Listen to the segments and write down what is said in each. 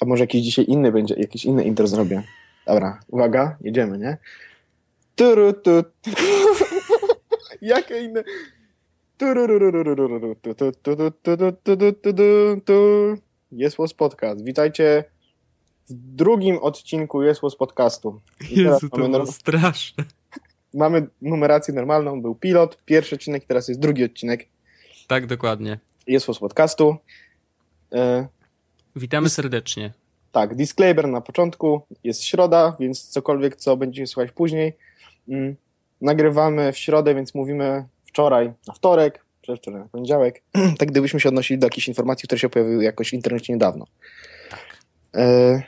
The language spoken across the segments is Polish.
a może jakiś dzisiaj inny będzie, jakiś inny intro zrobię. Dobra, uwaga, jedziemy, nie? Turu, tu. Jakie inne... Jest Was Podcast. Witajcie w drugim odcinku Jest Was Podcastu. I Jezu, to norm... straszne. Mamy numerację normalną, był pilot, pierwszy odcinek, teraz jest drugi odcinek. Tak, dokładnie. Jest Was Podcastu. E, Witamy serdecznie. Tak, disclaimer na początku. Jest środa, więc cokolwiek, co będziecie słuchać później. Mm, nagrywamy w środę, więc mówimy wczoraj na wtorek, przedwczoraj na poniedziałek. tak gdybyśmy się odnosili do jakichś informacji, które się pojawiły jakoś w internecie niedawno. E,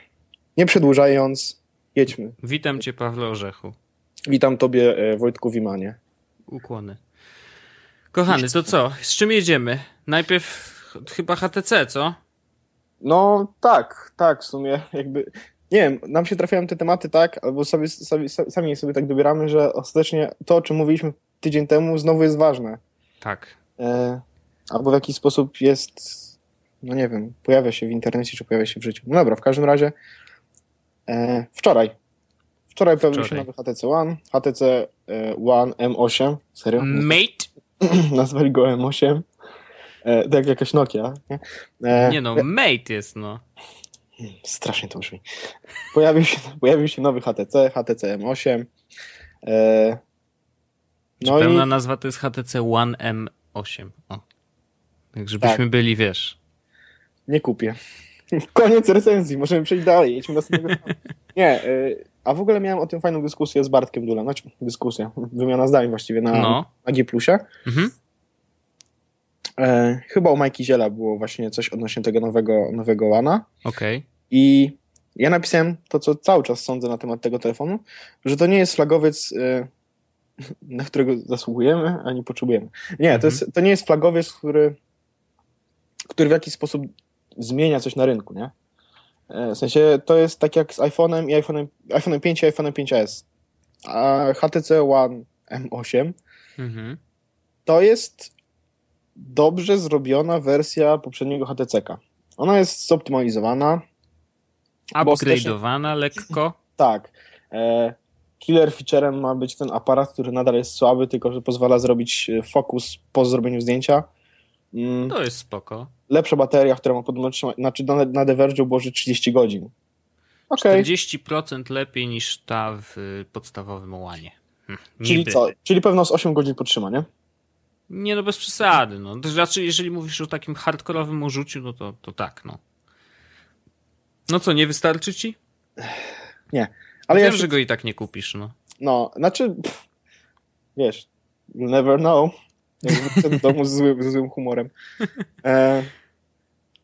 nie przedłużając, jedźmy. Witam cię, Pawle Orzechu. Witam tobie, e, Wojtku Wimanie. Ukłony. Kochany, to co? Z czym jedziemy? Najpierw ch- chyba HTC, co? No tak, tak, w sumie jakby... Nie wiem, nam się trafiają te tematy tak, albo sobie, sobie, sami sobie tak dobieramy, że ostatecznie to, o czym mówiliśmy tydzień temu, znowu jest ważne. Tak. e, albo w jakiś sposób jest, no nie wiem, pojawia się w internecie, czy pojawia się w życiu. No dobra, w każdym razie e, wczoraj. Wczoraj pojawił się nowy HTC One, HTC e, One M8, serio? Mate? Nazwali go M8. E, tak jak jakaś Nokia. Nie, e, Nie no, Mate jest, no. Strasznie to brzmi. Pojawił się, pojawił się nowy HTC, HTC M8. E, no Pełna i nazwa to jest HTC One M8. O. Tak, żebyśmy Tak. byli, wiesz. Nie kupię. Koniec recenzji, możemy przejść dalej. Następnego. Nie, y, a w ogóle miałem o tym fajną dyskusję z Bartkiem Dulem. Znaczy, dyskusja, wymiana zdań właściwie na, No. na G+. Mhm. E, chyba u Majki Ziela było właśnie coś odnośnie tego nowego, nowego Łana. Okej. I ja napisałem to, co cały czas sądzę na temat tego telefonu, że to nie jest flagowiec, y, na którego zasługujemy, ani potrzebujemy. Nie, Mhm. to, jest, to nie jest flagowiec, który, który w jakiś sposób zmienia coś na rynku, nie? E, W sensie to jest tak jak z iPhone'em i iPhone'em, iPhone'em 5 i iPhone'em 5S. A HTC One M8 Mhm. to jest dobrze zrobiona wersja poprzedniego HTC-ka. Ona jest zoptymalizowana, Upgrade'owana lekko. Tak. E, killer featurem ma być ten aparat, który nadal jest słaby, tylko że pozwala zrobić e, fokus po zrobieniu zdjęcia. Mm, To jest spoko. lepsza bateria, która ma trzymać, znaczy na, na The Verge było, że 30 godzin. Okej, 40% lepiej niż ta w podstawowym łanie. Hm, czyli co? Czyli pewno z 8 godzin potrzyma, nie? Nie no, bez przesady. No. To Znaczy, jeżeli mówisz o takim hardkorowym użyciu, no to, to tak, no. No co, nie wystarczy ci? Ale Wiem, ja że go i tak nie kupisz, no. No, znaczy, pff, wiesz, you never know. Jak wrócę do domu z złym, ze złym humorem. E,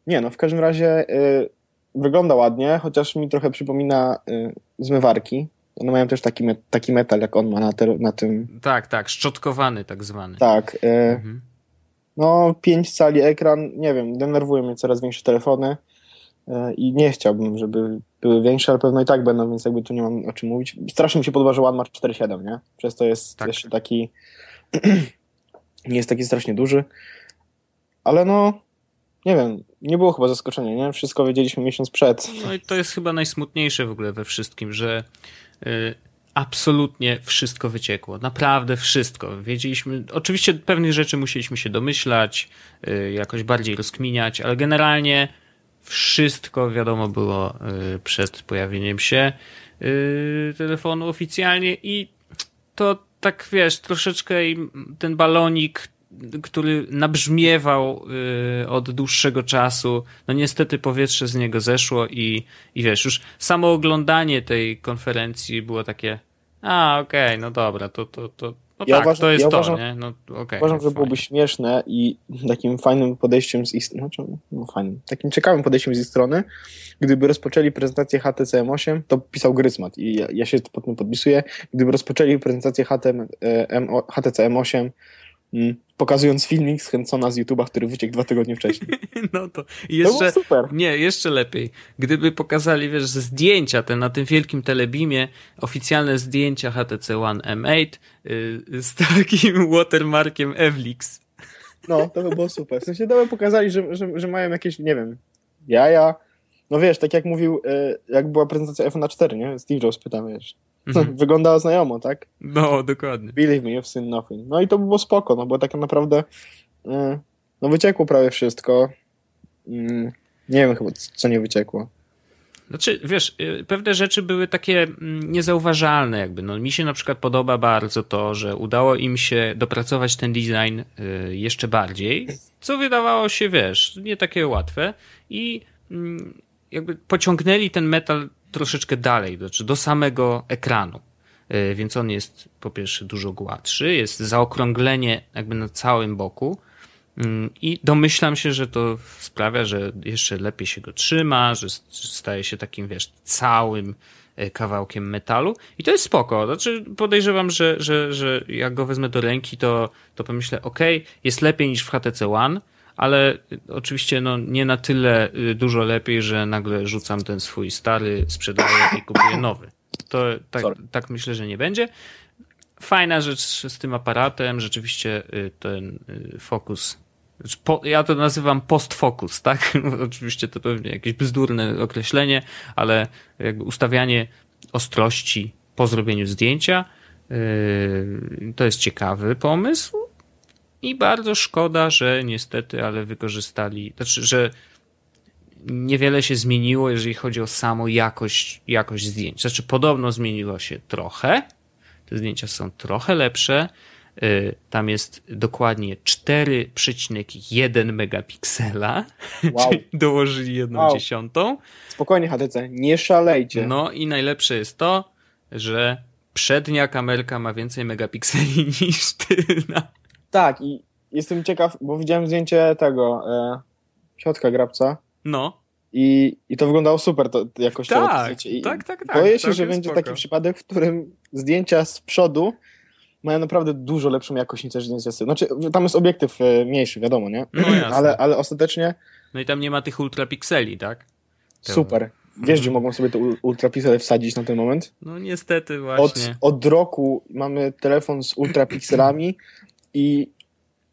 nie, no w każdym razie e, wygląda ładnie, chociaż mi trochę przypomina e, zmywarki. One mają też taki, me, taki metal, jak on ma na, te, na tym. Tak, tak, szczotkowany tak zwany. Tak. E, Mhm. no, 5 cali ekran, nie wiem, denerwują mnie coraz większe telefony. e, I nie chciałbym, żeby były większe, ale pewno i tak będą, więc jakby tu nie mam o czym mówić. Strasznie mi się podoba, że One ma 4.7, nie? Przez to jest Tak. jeszcze taki nie jest taki strasznie duży. Ale no, nie wiem, nie było chyba zaskoczenia, nie? Wszystko wiedzieliśmy miesiąc przed. No i to jest chyba najsmutniejsze w ogóle we wszystkim, że absolutnie wszystko wyciekło. Naprawdę wszystko. Wiedzieliśmy, oczywiście pewnych rzeczy musieliśmy się domyślać, y, jakoś bardziej rozkminiać, ale generalnie wszystko wiadomo było y, przed pojawieniem się y, telefonu oficjalnie i to tak wiesz, troszeczkę ten balonik, który nabrzmiewał y, od dłuższego czasu, no niestety powietrze z niego zeszło i, i wiesz, już samo oglądanie tej konferencji było takie, a okej, no dobra, to, to, to, no Ja tak, uważam- to jest ja to, uważam- nie? No, okej, Uważam, no że byłoby śmieszne i takim fajnym podejściem z ich znaczy, no fajnym, takim ciekawym podejściem z ich strony, gdyby rozpoczęli prezentację HTC M8, to pisał Grysmat i ja, ja się pod tym podpisuję, gdyby rozpoczęli prezentację HTM, e, M, HTC M8 mm, pokazując filmik z Hensona z YouTube'a, który wyciekł dwa tygodnie wcześniej. No to i To było jeszcze, super. Nie, jeszcze lepiej. Gdyby pokazali, wiesz, zdjęcia te na tym wielkim telebimie, oficjalne zdjęcia HTC One M8 y, z takim watermarkiem Evlix. No, to by było super. W sensie to by pokazali, że, że, że mają jakieś, nie wiem, jaja, no wiesz, tak jak mówił, e, jak była prezentacja iPhone 4, nie? Steve Jobs pyta, wiesz. Mhm. Wyglądała znajomo, tak? No, dokładnie. Believe me, you've seen nothing. No i to było spoko, no bo tak naprawdę e, no wyciekło prawie wszystko. Mm, nie wiem chyba, co nie wyciekło. Znaczy, wiesz, y, pewne rzeczy były takie mm, niezauważalne, jakby. No, mi się na przykład podoba bardzo to, że udało im się dopracować ten design y, jeszcze bardziej, co wydawało się, wiesz, nie takie łatwe i mm, jakby pociągnęli ten metal troszeczkę dalej, znaczy do samego ekranu. Y, więc on jest po pierwsze dużo gładszy, jest zaokrąglenie jakby na całym boku, Mm, I domyślam się, że to sprawia, że jeszcze lepiej się go trzyma, że staje się takim, wiesz, całym e, kawałkiem metalu. I to jest spoko. Znaczy, podejrzewam, że, że, że jak go wezmę do ręki, to, to pomyślę, ok, jest lepiej niż w HTC One, ale oczywiście no, nie na tyle y, dużo lepiej, że nagle rzucam ten swój stary, sprzedaję i kupuję nowy. To tak, tak myślę, że nie będzie. Fajna rzecz z tym aparatem, rzeczywiście y, ten y, fokus znaczy, ja to nazywam post-focus, tak? Oczywiście to pewnie jakieś bzdurne określenie, ale jakby ustawianie ostrości po zrobieniu zdjęcia to jest ciekawy pomysł i bardzo szkoda, że niestety, ale wykorzystali, znaczy, że niewiele się zmieniło, jeżeli chodzi o samą jakość, jakość zdjęć. Znaczy, podobno zmieniło się trochę, te zdjęcia są trochę lepsze, Y, tam jest dokładnie 4,1 megapiksela. Wow. Dołożyli jedną wow. dziesiątą. Spokojnie HTC, nie szalejcie. No i najlepsze jest to, że przednia kamerka ma więcej megapikseli niż tylna. Tak i jestem ciekaw, bo widziałem zdjęcie tego e, środka grabca. No. I, I to wyglądało super to, jakościowo. Tak, tak, tak, tak. Boję się, że będzie spoko. taki przypadek, w którym zdjęcia z przodu mają naprawdę dużo lepszą jakość niż zdjęcia z tyłu. Znaczy, tam jest obiektyw e, mniejszy, wiadomo, nie? No ale, ale ostatecznie... No i tam nie ma tych ultrapikseli, tak? To... Super. Wiesz, gdzie mogą sobie te ultrapiksele wsadzić na ten moment? No niestety właśnie. Od, od roku mamy telefon z ultrapikselami i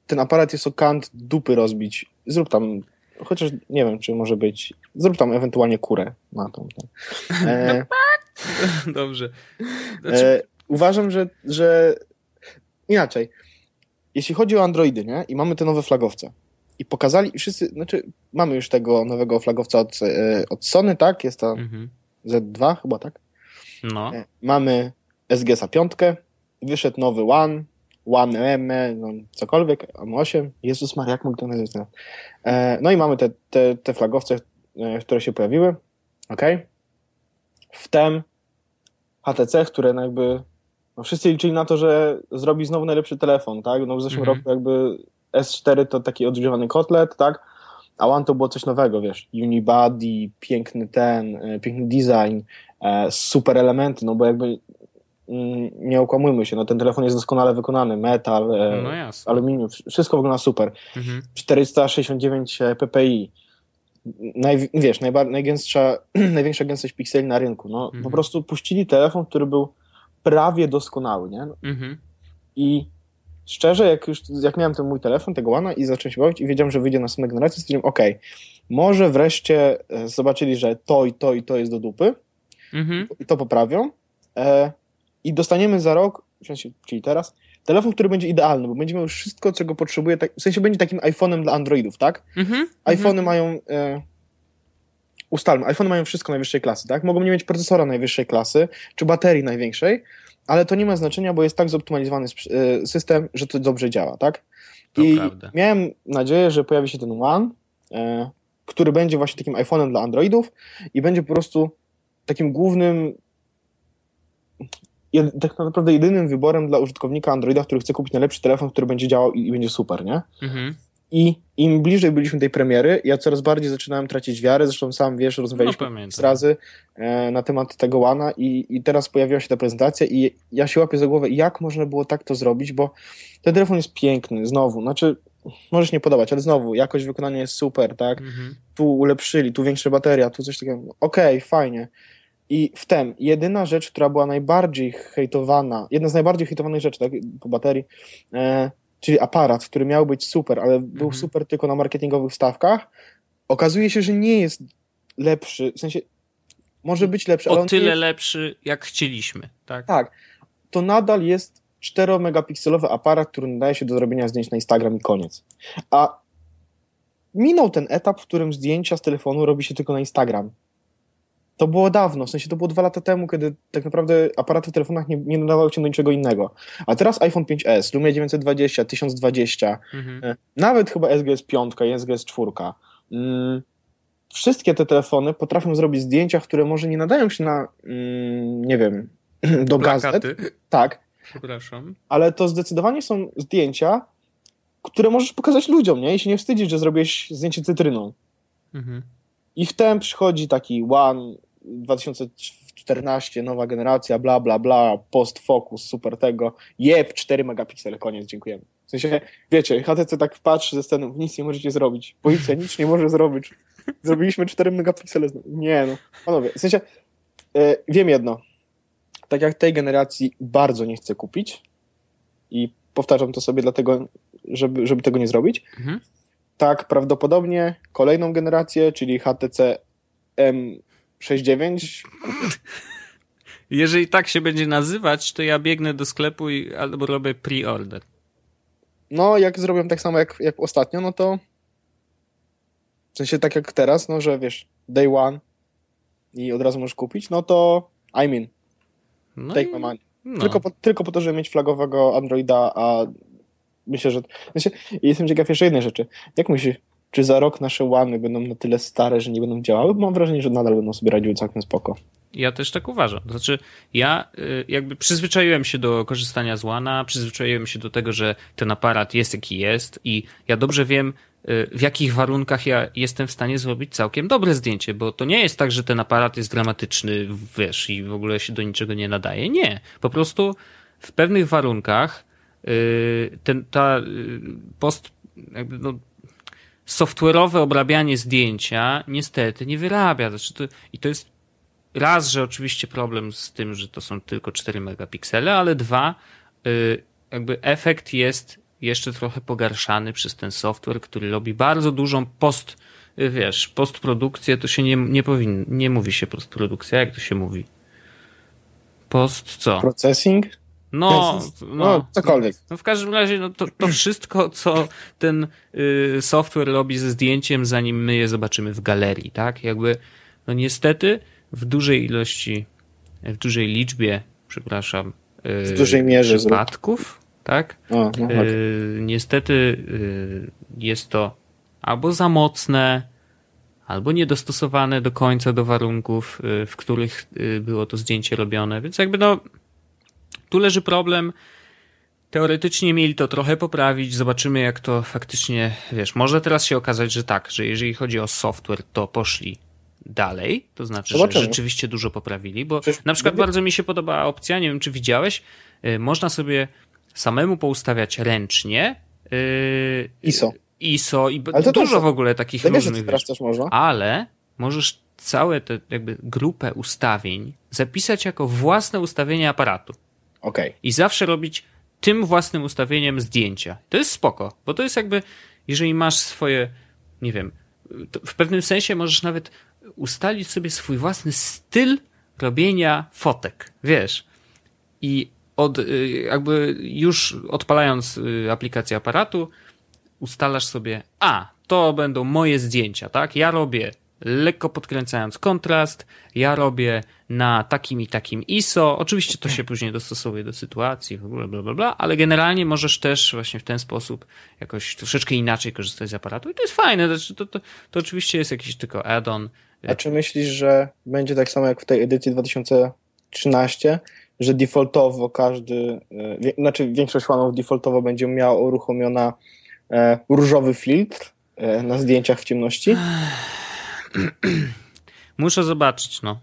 ten aparat jest o kant dupy rozbić. Zrób tam, chociaż nie wiem, czy może być, zrób tam ewentualnie kurę na tą. E, Dobrze. Znaczy... E, uważam, że, że inaczej. Jeśli chodzi o Androidy, nie? I mamy te nowe flagowce. I pokazali, wszyscy, znaczy mamy już tego nowego flagowca od, e, od Sony, tak? Jest to mhm. Z2 chyba, tak? No. E, mamy SGS-a 5, wyszedł nowy One, One M, no, cokolwiek, M8. Jezus Maria, jak mógł to nazwać? E, no i mamy te, te, te flagowce, które się pojawiły. Ok. Wtem HTC, które no jakby no wszyscy liczyli na to, że zrobi znowu najlepszy telefon, tak? No w zeszłym mhm. roku jakby S4 to taki odgrzewany kotlet, tak? A One to było coś nowego, wiesz, unibody, piękny ten, e, piękny design, e, super elementy, no bo jakby mm, nie okłamujmy się, no ten telefon jest doskonale wykonany, metal, e, no aluminium, wszystko wygląda super. Mhm. 469 ppi, Naj, wiesz, najba, najgęstsza, największa gęstość pikseli na rynku. No, mhm. Po prostu puścili telefon, który był prawie doskonały, nie? Mhm. I szczerze, jak już jak miałem ten mój telefon, tego One i zacząłem się bawić i wiedziałem, że wyjdzie następna generacja, stwierdziłem, ok, może wreszcie e, zobaczyli, że to i to i to jest do dupy mhm. i to poprawią e, i dostaniemy za rok, w sensie, czyli teraz, telefon, który będzie idealny, bo będzie miał już wszystko, czego potrzebuje, tak, w sensie będzie takim iPhone'em dla Androidów, tak? Mhm. iPhone'y mają... E, ustalmy, iPhone mają wszystko najwyższej klasy, tak? Mogą nie mieć procesora najwyższej klasy, czy baterii największej, ale to nie ma znaczenia, bo jest tak zoptymalizowany e, system, że to dobrze działa, tak? To I prawda. miałem nadzieję, że pojawi się ten One, e, który będzie właśnie takim iPhone'em dla Androidów i będzie po prostu takim głównym tak naprawdę jedynym wyborem dla użytkownika Androida, który chce kupić najlepszy telefon, który będzie działał i, i będzie super, nie? Mhm. I im bliżej byliśmy tej premiery, ja coraz bardziej zaczynałem tracić wiarę. Zresztą sam wiesz, rozmawialiśmy no, razy e, na temat tego Łana i, i teraz pojawiła się ta prezentacja i ja się łapię za głowę, jak można było tak to zrobić, bo ten telefon jest piękny, znowu, znaczy może się nie podobać, ale znowu, jakość wykonania jest super, tak? Mhm. Tu ulepszyli, tu większa bateria, tu coś takiego. Okej, okay, fajnie. I wtem, jedyna rzecz, która była najbardziej hejtowana, jedna z najbardziej hejtowanych rzeczy, tak, po baterii, e, czyli aparat, który miał być super, ale był mhm. super tylko na marketingowych stawkach, okazuje się, że nie jest lepszy, w sensie może być lepszy, o ale on tyle jest, lepszy, jak chcieliśmy, tak? Tak, to nadal jest 4-megapikselowy aparat, który nadaje się do zrobienia zdjęć na Instagram i koniec. A minął ten etap, w którym zdjęcia z telefonu robi się tylko na Instagram. To było dawno, w sensie to było dwa lata temu, kiedy tak naprawdę aparaty w telefonach nie, nie nadawały się do niczego innego. A teraz iPhone 5S, Lumia 920, 1020, Mhm. e, nawet chyba SGS 5 i SGS 4. Mm, wszystkie te telefony potrafią zrobić zdjęcia, które może nie nadają się na, mm, nie wiem, do gazet. Plakaty. Tak, Przepraszam. ale to zdecydowanie są zdjęcia, które możesz pokazać ludziom, nie? I się nie wstydzić, że zrobiłeś zdjęcie cytryną. Mhm. I wtem przychodzi taki One 2014, nowa generacja, bla, bla, bla, post focus, super tego, jeb, 4 megapiksele, koniec, dziękujemy. W sensie, wiecie, HTC tak patrzy ze sceny, nic nie możecie zrobić, policja nic nie może zrobić. Zrobiliśmy 4 megapiksele. Nie no, panowie, w sensie, e, wiem jedno, tak jak tej generacji bardzo nie chcę kupić i powtarzam to sobie dlatego, żeby, żeby tego nie zrobić, Mhm. tak prawdopodobnie kolejną generację, czyli HTC M69, Jeżeli tak się będzie nazywać, to ja biegnę do sklepu i albo robię pre-order. no jak zrobią tak samo jak, jak ostatnio, no to w sensie tak jak teraz, no że wiesz, day one i od razu możesz kupić, no to I mean, No take i- my money. no. Tylko, po, tylko po to, żeby mieć flagowego Androida, a myślę, że... Znaczy, jestem ciekaw jeszcze jednej rzeczy. Jak myślisz, czy za rok nasze łamy będą na tyle stare, że nie będą działały? Bo mam wrażenie, że nadal będą sobie radziły całkiem spoko. Ja też tak uważam. To znaczy, ja y, jakby przyzwyczaiłem się do korzystania z łana, przyzwyczaiłem się do tego, że ten aparat jest jaki jest i ja dobrze wiem, y, w jakich warunkach ja jestem w stanie zrobić całkiem dobre zdjęcie, bo to nie jest tak, że ten aparat jest dramatyczny, wiesz, i w ogóle się do niczego nie nadaje. Nie. Po prostu w pewnych warunkach y, ten, ta post, jakby no, software'owe obrabianie zdjęcia niestety nie wyrabia. Znaczy to, I to jest raz, że oczywiście problem z tym, że to są tylko 4 megapiksele, ale dwa, y, jakby efekt jest jeszcze trochę pogarszany przez ten software, który robi bardzo dużą post, y, wiesz, postprodukcję, to się nie, nie powinno, nie mówi się postprodukcja, jak to się mówi? Post co? Processing? No, No, no, cokolwiek. no w każdym razie no to, to wszystko, co ten y, software robi ze zdjęciem, zanim my je zobaczymy w galerii, tak? Jakby, no niestety w dużej ilości, w dużej liczbie, przepraszam, y, W dużej mierze zrób. przypadków, tak? O, no, tak. Y, niestety y, jest to albo za mocne, albo niedostosowane do końca do warunków, y, w których y, było to zdjęcie robione, więc jakby no tu leży problem. Teoretycznie mieli to trochę poprawić, zobaczymy jak to faktycznie, wiesz, może teraz się okazać, że tak, że jeżeli chodzi o software, to poszli dalej, to znaczy, Zobaczymy. że rzeczywiście dużo poprawili, bo Przecież na przykład będzie- bardzo mi się podobała opcja, nie wiem czy widziałeś, y, można sobie samemu poustawiać ręcznie y, ISO. ISO i Ale to dużo też- w ogóle takich To różnych to teraz też można? ale możesz całe tę jakby grupę ustawień zapisać jako własne ustawienie aparatu Okej. i zawsze robić tym własnym ustawieniem zdjęcia. To jest spoko, bo to jest jakby, jeżeli masz swoje, nie wiem, w pewnym sensie możesz nawet ustalić sobie swój własny styl robienia fotek, wiesz. I od, y, jakby już odpalając y, aplikację aparatu, ustalasz sobie, a, to będą moje zdjęcia, tak? Ja robię lekko podkręcając kontrast, ja robię na takim i takim ISO. Oczywiście to się później dostosowuje do sytuacji, w ogóle bla, bla, bla, ale generalnie możesz też właśnie w ten sposób jakoś troszeczkę inaczej korzystać z aparatu i to jest fajne. Znaczy, To, to, to oczywiście jest jakiś tylko add-on. A czy myślisz, że będzie tak samo jak w tej edycji 2013, że defaultowo każdy, e, wie, znaczy większość fanów defaultowo będzie miała uruchomiona e, różowy filtr e, na zdjęciach w ciemności? Muszę zobaczyć, no.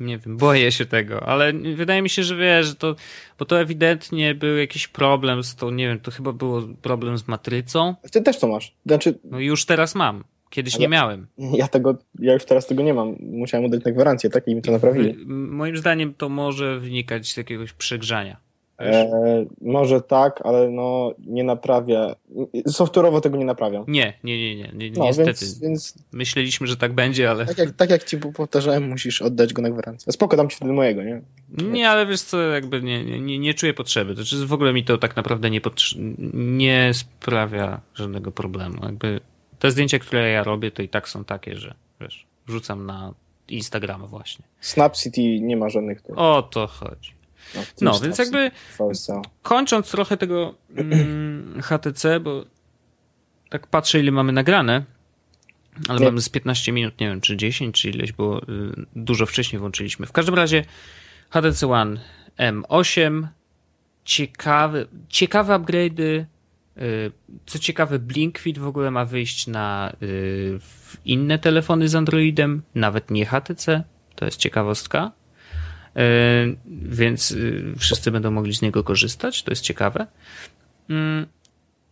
Nie wiem, boję się tego, ale wydaje mi się, że wiesz, że to, bo to ewidentnie był jakiś problem z tą, nie wiem, to chyba było problem z matrycą. Ty też to masz. Znaczy, No już teraz mam. Kiedyś Ale- nie miałem. ja tego, ja już teraz tego nie mam. Musiałem oddać na gwarancję, tak? I mi to naprawili. Moim zdaniem to może wynikać z jakiegoś przegrzania. E, może tak, ale no nie naprawia. Software'owo tego nie naprawia. Nie, nie, nie, nie, nie no, niestety. Więc, więc, Myśleliśmy, że tak będzie, ale. Tak jak, tak jak ci powtarzałem, musisz oddać go na gwarancję. Spoko, dam ci wtedy mojego, nie? Nie, ale wiesz co, jakby nie, nie, nie czuję potrzeby. To znaczy w ogóle mi to tak naprawdę nie, nie sprawia żadnego problemu. Jakby te zdjęcia, które ja robię, to i tak są takie, że wiesz, wrzucam na Instagrama właśnie. Snap City nie ma żadnych. O to chodzi. No, no więc jakby kończąc trochę tego mm, HTC, bo tak patrzę ile mamy nagrane, ale mamy z 15 minut, nie wiem czy 10, czy ileś, bo y, dużo wcześniej włączyliśmy. W każdym razie HTC One M8, ciekawe, ciekawe upgrade'y, y, co ciekawe, BlinkFit w ogóle ma wyjść na y, inne telefony z Androidem, nawet nie HTC. To jest ciekawostka. E, więc y, wszyscy będą mogli z niego korzystać. To jest ciekawe. Mm,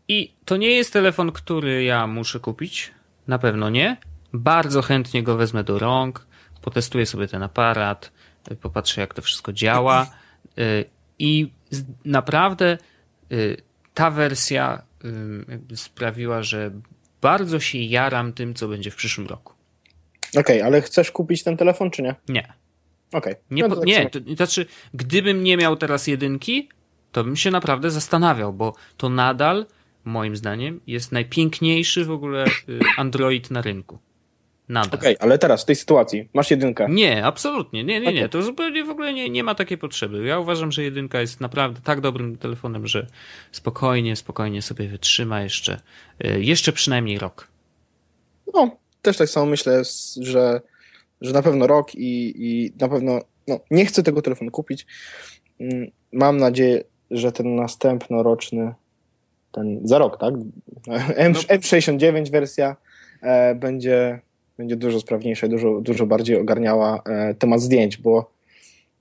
I to nie jest telefon, który ja muszę kupić. Na pewno nie. Bardzo chętnie go wezmę do rąk, potestuję sobie ten aparat, y, popatrzę, jak to wszystko działa. Y, I naprawdę ta wersja sprawiła, że bardzo się jaram tym, co będzie w przyszłym roku. Okej, okay, ale chcesz kupić ten telefon, czy nie? Nie. Okay. Nie, no to nie to, to znaczy, gdybym nie miał teraz jedynki, to bym się naprawdę zastanawiał, bo to nadal, moim zdaniem, jest najpiękniejszy w ogóle y, Android na rynku. Nadal. Okej, okay, ale teraz, w tej sytuacji, masz jedynkę. Nie, absolutnie. Nie, nie, nie. To zupełnie w ogóle nie, nie ma takiej potrzeby. Ja uważam, że jedynka jest naprawdę tak dobrym telefonem, że spokojnie, spokojnie sobie wytrzyma jeszcze, y, jeszcze przynajmniej rok. No, też tak samo myślę, że że na pewno rok i, i na pewno no, nie chcę tego telefonu kupić. Mm, mam nadzieję, że ten następnoroczny, ten za rok, tak? M, no. M69 wersja e, będzie, będzie dużo sprawniejsza, dużo, dużo bardziej ogarniała e, temat zdjęć, bo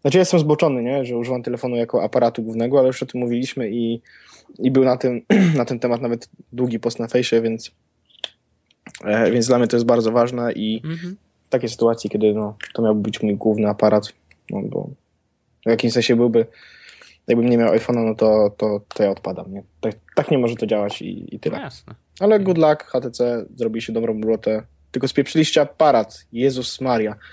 znaczy jestem zboczony, nie? że używam telefonu jako aparatu głównego, ale już o tym mówiliśmy i, i był na, tym, na ten temat nawet długi post na fejsie, więc, e, więc dla mnie to jest bardzo ważne i, mhm takiej sytuacji, kiedy no, to miałby być mój główny aparat, no bo w jakimś sensie byłby, jakbym nie miał iPhone'a, no to, to, to ja odpadam, nie? Tak, tak nie może to działać i, i tyle. No jasne. Ale good luck, HTC zrobi się dobrą robotę. Tylko spieprzyliście aparat. Jezus Maria.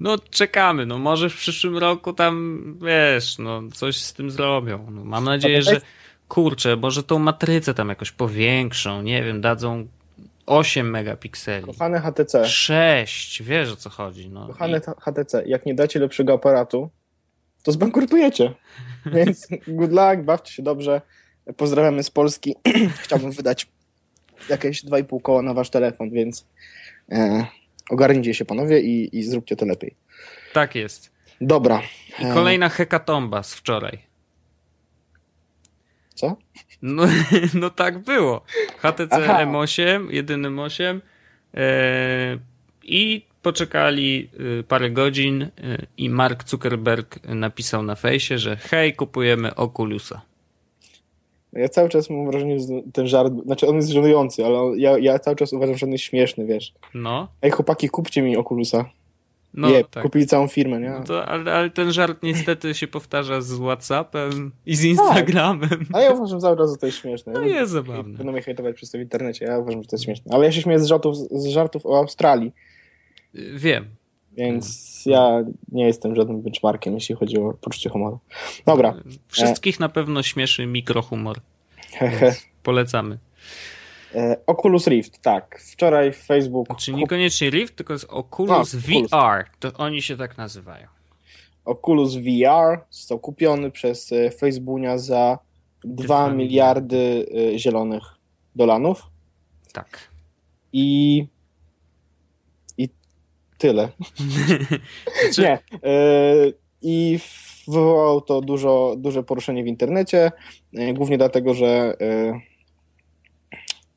No czekamy, no może w przyszłym roku tam, wiesz, no coś z tym zrobią. No, mam nadzieję, że kurczę, może tą matrycę tam jakoś powiększą, nie wiem, dadzą 8 megapikseli. Kochane HTC. 6, wiesz o co chodzi. No. Kochane I... HTC, jak nie dacie lepszego aparatu, to zbankrutujecie. Więc good luck, bawcie się dobrze. Pozdrawiamy z Polski. Chciałbym wydać jakieś 2,5 koła na wasz telefon, więc e, ogarnijcie się panowie i, i zróbcie to lepiej. Tak jest. Dobra. I kolejna hekatomba z wczoraj. Co? No, no tak było. HTC Aha. M8, jedynym 8 e, i poczekali e, parę godzin e, i Mark Zuckerberg napisał na fejsie, że hej, kupujemy Oculusa. Ja cały czas mam wrażenie, że ten żart, znaczy on jest żenujący, ale ja, ja cały czas uważam, że on jest śmieszny, wiesz. No. Ej, chłopaki, kupcie mi Oculusa. No, Je, tak. kupili całą firmę, nie? No to, ale, ale, ten żart niestety się powtarza z Whatsappem i z Instagramem. Tak. A ja uważam cały czas, że to jest śmieszne. No jest zabawne. Będą mnie hejtować przez to w internecie, ja uważam, że to jest śmieszne. Ale ja się śmieję z żartów, z żartów o Australii. Wiem. Więc ja nie jestem żadnym benchmarkiem, jeśli chodzi o poczucie humoru. Dobra. Wszystkich e... na pewno śmieszy mikrohumor. Polecamy. E, Oculus Rift, tak. Wczoraj Facebook. Czyli niekoniecznie Rift, tylko jest Oculus A, VR. To oni się tak nazywają. Oculus VR został kupiony przez e, Facebooka za 2 miliardy e, zielonych dolarów. Tak. I. I tyle. znaczy... Nie. I wywołało to dużo, duże poruszenie w internecie. Głównie dlatego, że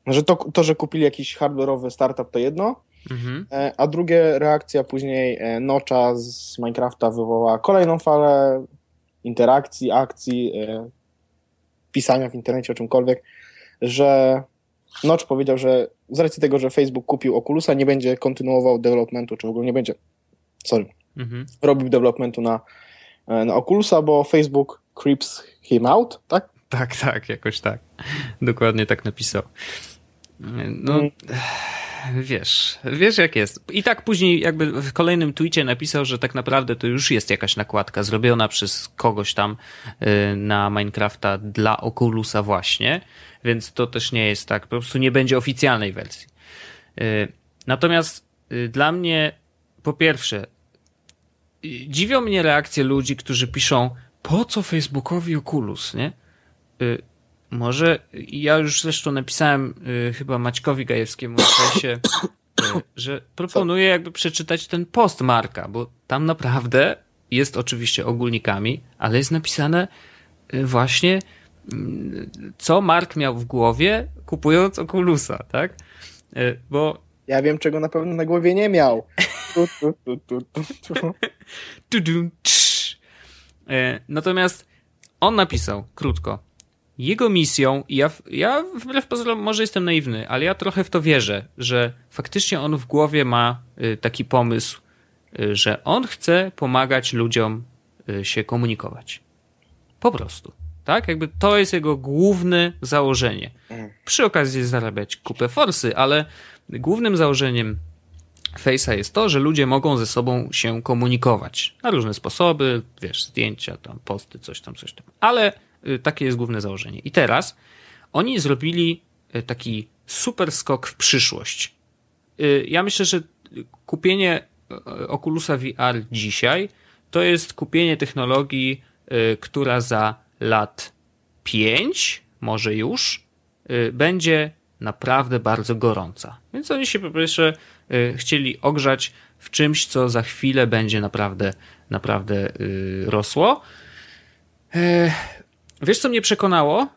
że to, to, że kupili jakiś hardware'owy startup to jedno, mhm. E, a drugie reakcja później e, Notcha z Minecrafta wywołała kolejną falę interakcji, akcji, e, pisania w internecie o czymkolwiek, że Notch powiedział, że z racji tego, że Facebook kupił Oculusa, nie będzie kontynuował developmentu, czy w ogóle nie będzie, sorry, mhm. robił developmentu na, na Oculusa, bo Facebook creeps him out, tak? Tak, tak, jakoś tak. Dokładnie tak napisał. No, mm. wiesz, wiesz jak jest. I tak później jakby w kolejnym tweetie napisał, że tak naprawdę to już jest jakaś nakładka zrobiona przez kogoś tam y, na Minecrafta dla Oculusa właśnie, więc to też nie jest tak, po prostu nie będzie oficjalnej wersji. Y, natomiast y, dla mnie po pierwsze dziwią mnie reakcje ludzi, którzy piszą po co Facebookowi Oculus, nie? Może ja już zresztą napisałem y, chyba Maćkowi Gajewskiemu w czasie, y, że proponuję jakby przeczytać ten post Marka, bo tam naprawdę jest oczywiście ogólnikami, ale jest napisane y, właśnie y, co Mark miał w głowie kupując Oculusa, tak? Y, bo ja wiem, czego na pewno na głowie nie miał. Y, natomiast on napisał krótko jego misją, ja, ja wbrew pozorom może jestem naiwny, ale ja trochę w to wierzę, że faktycznie on w głowie ma y, taki pomysł, y, że on chce pomagać ludziom y, się komunikować. Po prostu. Tak? Jakby to jest jego główne założenie. Przy okazji zarabiać kupę forsy, ale głównym założeniem Face'a jest to, że ludzie mogą ze sobą się komunikować na różne sposoby, wiesz, zdjęcia, tam posty, coś tam, coś tam. Ale takie jest główne założenie. I teraz oni zrobili y, taki super skok w przyszłość. Y, ja myślę, że kupienie Oculusa VR dzisiaj to jest kupienie technologii, która za lat 5, może już, będzie naprawdę bardzo gorąca. Więc oni się po pierwsze chcieli ogrzać w czymś, co za chwilę będzie naprawdę, naprawdę rosło. Wiesz, co mnie przekonało?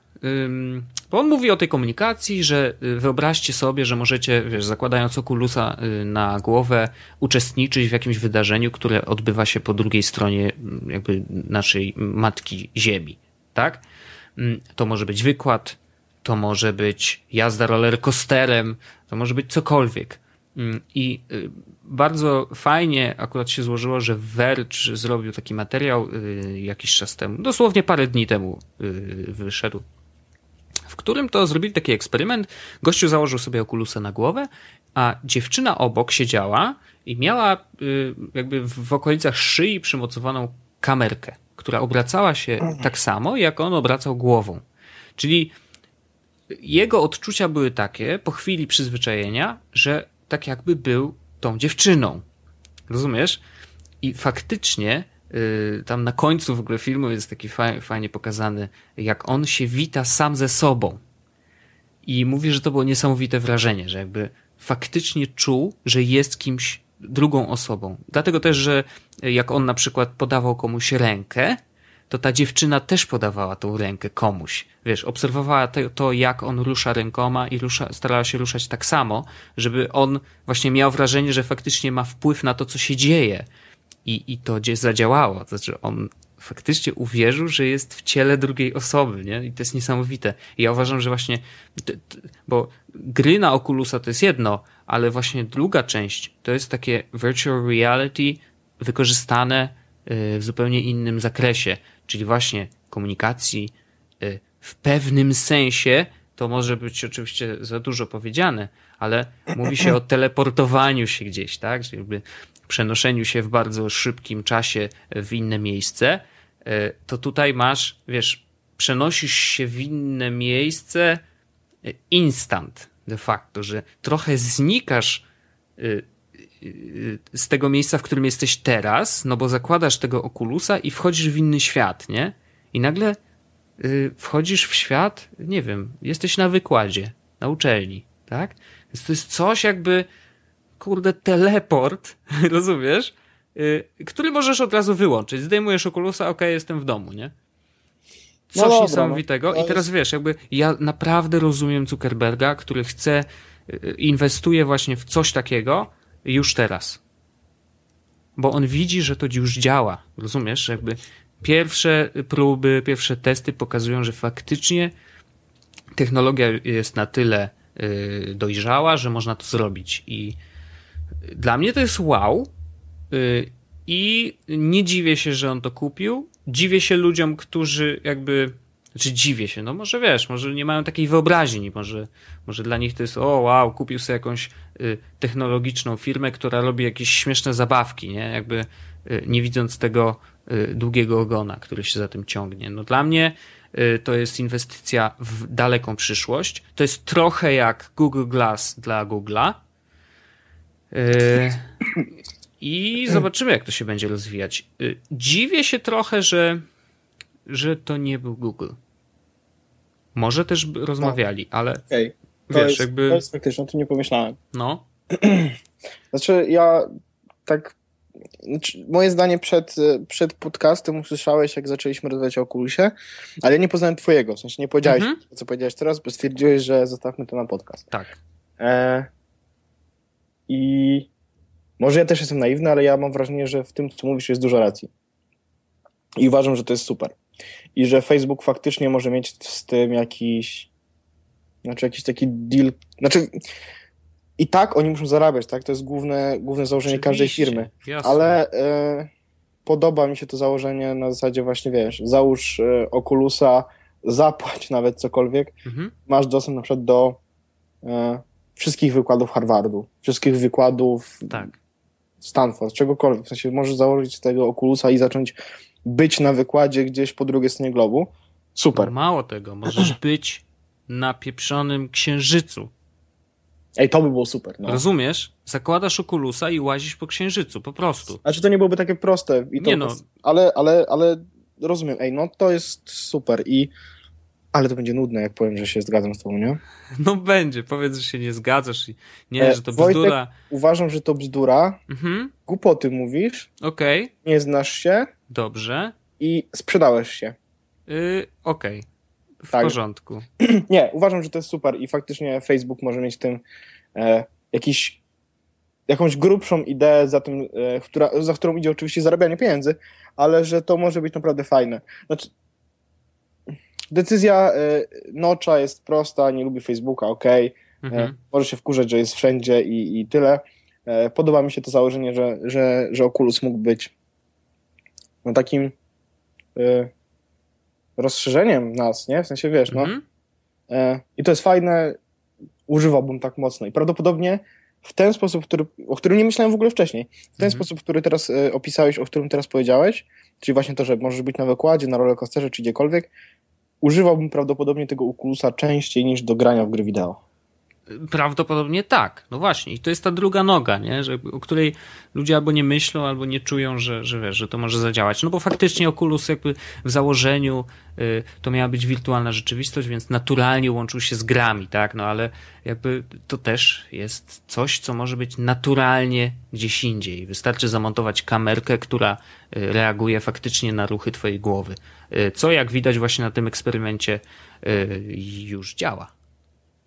Bo on mówi o tej komunikacji, że y, wyobraźcie sobie, że możecie, wiesz, zakładając okulusa y, na głowę, uczestniczyć w jakimś wydarzeniu, które odbywa się po drugiej stronie jakby naszej matki Ziemi, tak? To może być wykład, to może być jazda rollercoasterem, to może być cokolwiek. I y, bardzo fajnie akurat się złożyło, że Verge zrobił taki materiał y, jakiś czas temu, dosłownie parę dni temu y, wyszedł, w którym to zrobili taki eksperyment. Gościu założył sobie okulusa na głowę, a dziewczyna obok siedziała i miała jakby w okolicach szyi przymocowaną kamerkę, która obracała się mhm. tak samo, jak on obracał głową. Czyli jego odczucia były takie po chwili przyzwyczajenia, że tak jakby był tą dziewczyną. Rozumiesz? I faktycznie yy, tam na końcu w ogóle filmu jest taki faj, fajnie pokazany, jak on się wita sam ze sobą. I mówi, że to było niesamowite wrażenie, że jakby faktycznie czuł, że jest kimś drugą osobą. Dlatego też, że jak on na przykład podawał komuś rękę, to ta dziewczyna też podawała tą rękę komuś. Wiesz, obserwowała to, jak on rusza rękoma i rusza, starała się ruszać tak samo, żeby on właśnie miał wrażenie, że faktycznie ma wpływ na to, co się dzieje. I, i to gdzieś zadziałało. To znaczy, on faktycznie uwierzył, że jest w ciele drugiej osoby, nie? I to jest niesamowite. I ja uważam, że właśnie, bo gry na Oculusa to jest jedno, ale właśnie druga część to jest takie virtual reality wykorzystane y, w zupełnie innym zakresie czyli właśnie komunikacji y, w pewnym sensie, to może być oczywiście za dużo powiedziane, ale mówi się o teleportowaniu się gdzieś, tak? Czyli jakby przenoszeniu się w bardzo szybkim czasie w inne miejsce, y, to tutaj masz, wiesz, przenosisz się w inne miejsce y, instant de facto, że trochę znikasz z tego miejsca, w którym jesteś teraz, no bo zakładasz tego okulusa i wchodzisz w inny świat, nie? I nagle y, wchodzisz w świat, nie wiem, jesteś na wykładzie, na uczelni, tak? Więc to jest coś jakby, kurde, teleport, rozumiesz? Y, który możesz od razu wyłączyć. Zdejmujesz okulusa, ok, jestem w domu, nie? No coś no niesamowitego. No. I teraz wiesz, jakby ja naprawdę rozumiem Zuckerberga, który chce, y, inwestuje właśnie w coś takiego, już teraz. Bo on widzi, że to już działa. Rozumiesz? Jakby pierwsze próby, pierwsze testy pokazują, że faktycznie technologia jest na tyle y, dojrzała, że można to zrobić. I dla mnie to jest wow. Y, I nie dziwię się, że on to kupił. Dziwię się ludziom, którzy jakby. Znaczy dziwię się, no może wiesz, może nie mają takiej wyobraźni, może, może dla nich to jest, o wow, kupił sobie jakąś y, technologiczną firmę, która robi jakieś śmieszne zabawki, nie? Jakby y, nie widząc tego y, długiego ogona, który się za tym ciągnie. No dla mnie y, to jest inwestycja w daleką przyszłość. To jest trochę jak Google Glass dla Google'a. Y, I zobaczymy, jak to się będzie rozwijać. Y, dziwię się trochę, że, że to nie był Google. Może też rozmawiali, ale Okej. To, Wiesz, jest, jakby- to jest faktyczne, o tym nie pomyślałem. no. Znaczy, ja tak. Znaczy, moje zdanie przed, przed podcastem usłyszałeś, jak zaczęliśmy rozmawiać o Oculusie, ale ja nie poznałem Twojego. W sensie nie powiedziałeś, Mhm. co powiedziałeś teraz, bo stwierdziłeś, że zostawmy to na podcast. Tak. E, I może ja też jestem naiwny, ale ja mam wrażenie, że w tym, co mówisz, jest dużo racji. I uważam, że to jest super. I że Facebook faktycznie może mieć z tym jakiś. Znaczy, jakiś taki deal. Znaczy. I tak oni muszą zarabiać, tak? To jest główne, główne założenie każdej Oczywiście, firmy. Jasne. Ale e, podoba mi się to założenie na zasadzie właśnie, wiesz, załóż e, Oculusa, zapłać nawet cokolwiek, Mhm. masz dostęp na przykład do e, wszystkich wykładów Harvardu, wszystkich wykładów Tak. Stanford, czegokolwiek. W sensie możesz założyć z tego Oculusa i zacząć być na wykładzie gdzieś po drugiej stronie globu. Super. No, mało tego, możesz być na pieprzonym księżycu. Ej, to by było super. No. Rozumiesz? Zakładasz okulusa i łazisz po księżycu, po prostu. Znaczy to nie byłoby takie proste. I to Nie no. Ale, ale, ale rozumiem. Ej, no to jest super i ale to będzie nudne, jak powiem, że się zgadzam z tobą, nie? No będzie, powiedz, że się nie zgadzasz i nie, E, że to Wojtek- bzdura. Uważam, że to bzdura, Mhm, głupoty mówisz, okej, nie znasz się dobrze. i sprzedałeś się. Yy, okej, w Tak. porządku. Nie, uważam, że to jest super i faktycznie Facebook może mieć w tym e, jakiś, jakąś grubszą ideę, za, tym, e, która, za którą idzie oczywiście zarabianie pieniędzy, ale że to może być naprawdę fajne. Znaczy, decyzja e, Nocza jest prosta, nie lubi Facebooka, okej, Mhm. E, Może się wkurzać, że jest wszędzie i, i tyle. E, Podoba mi się to założenie, że, że, że Oculus mógł być no, takim e, rozszerzeniem nas, nie? W sensie, wiesz, no. Mhm. E, I to jest fajne, używałbym tak mocno. I prawdopodobnie w ten sposób, który, o którym nie myślałem w ogóle wcześniej, w ten Mhm. sposób, który teraz e, opisałeś, o którym teraz powiedziałeś, czyli właśnie to, że możesz być na wykładzie, na rollercoasterze czy gdziekolwiek, używałbym prawdopodobnie tego Oculusa częściej niż do grania w gry wideo. Prawdopodobnie tak. No właśnie. I to jest ta druga noga, nie? Że, o której ludzie albo nie myślą, albo nie czują, że, że, wiesz, że to może zadziałać. No bo faktycznie Oculus jakby w założeniu y, to miała być wirtualna rzeczywistość, więc naturalnie łączył się z grami, tak? No ale jakby to też jest coś, co może być naturalnie gdzieś indziej. Wystarczy zamontować kamerkę, która y, reaguje faktycznie na ruchy twojej głowy. Y, co jak widać właśnie na tym eksperymencie y, już działa.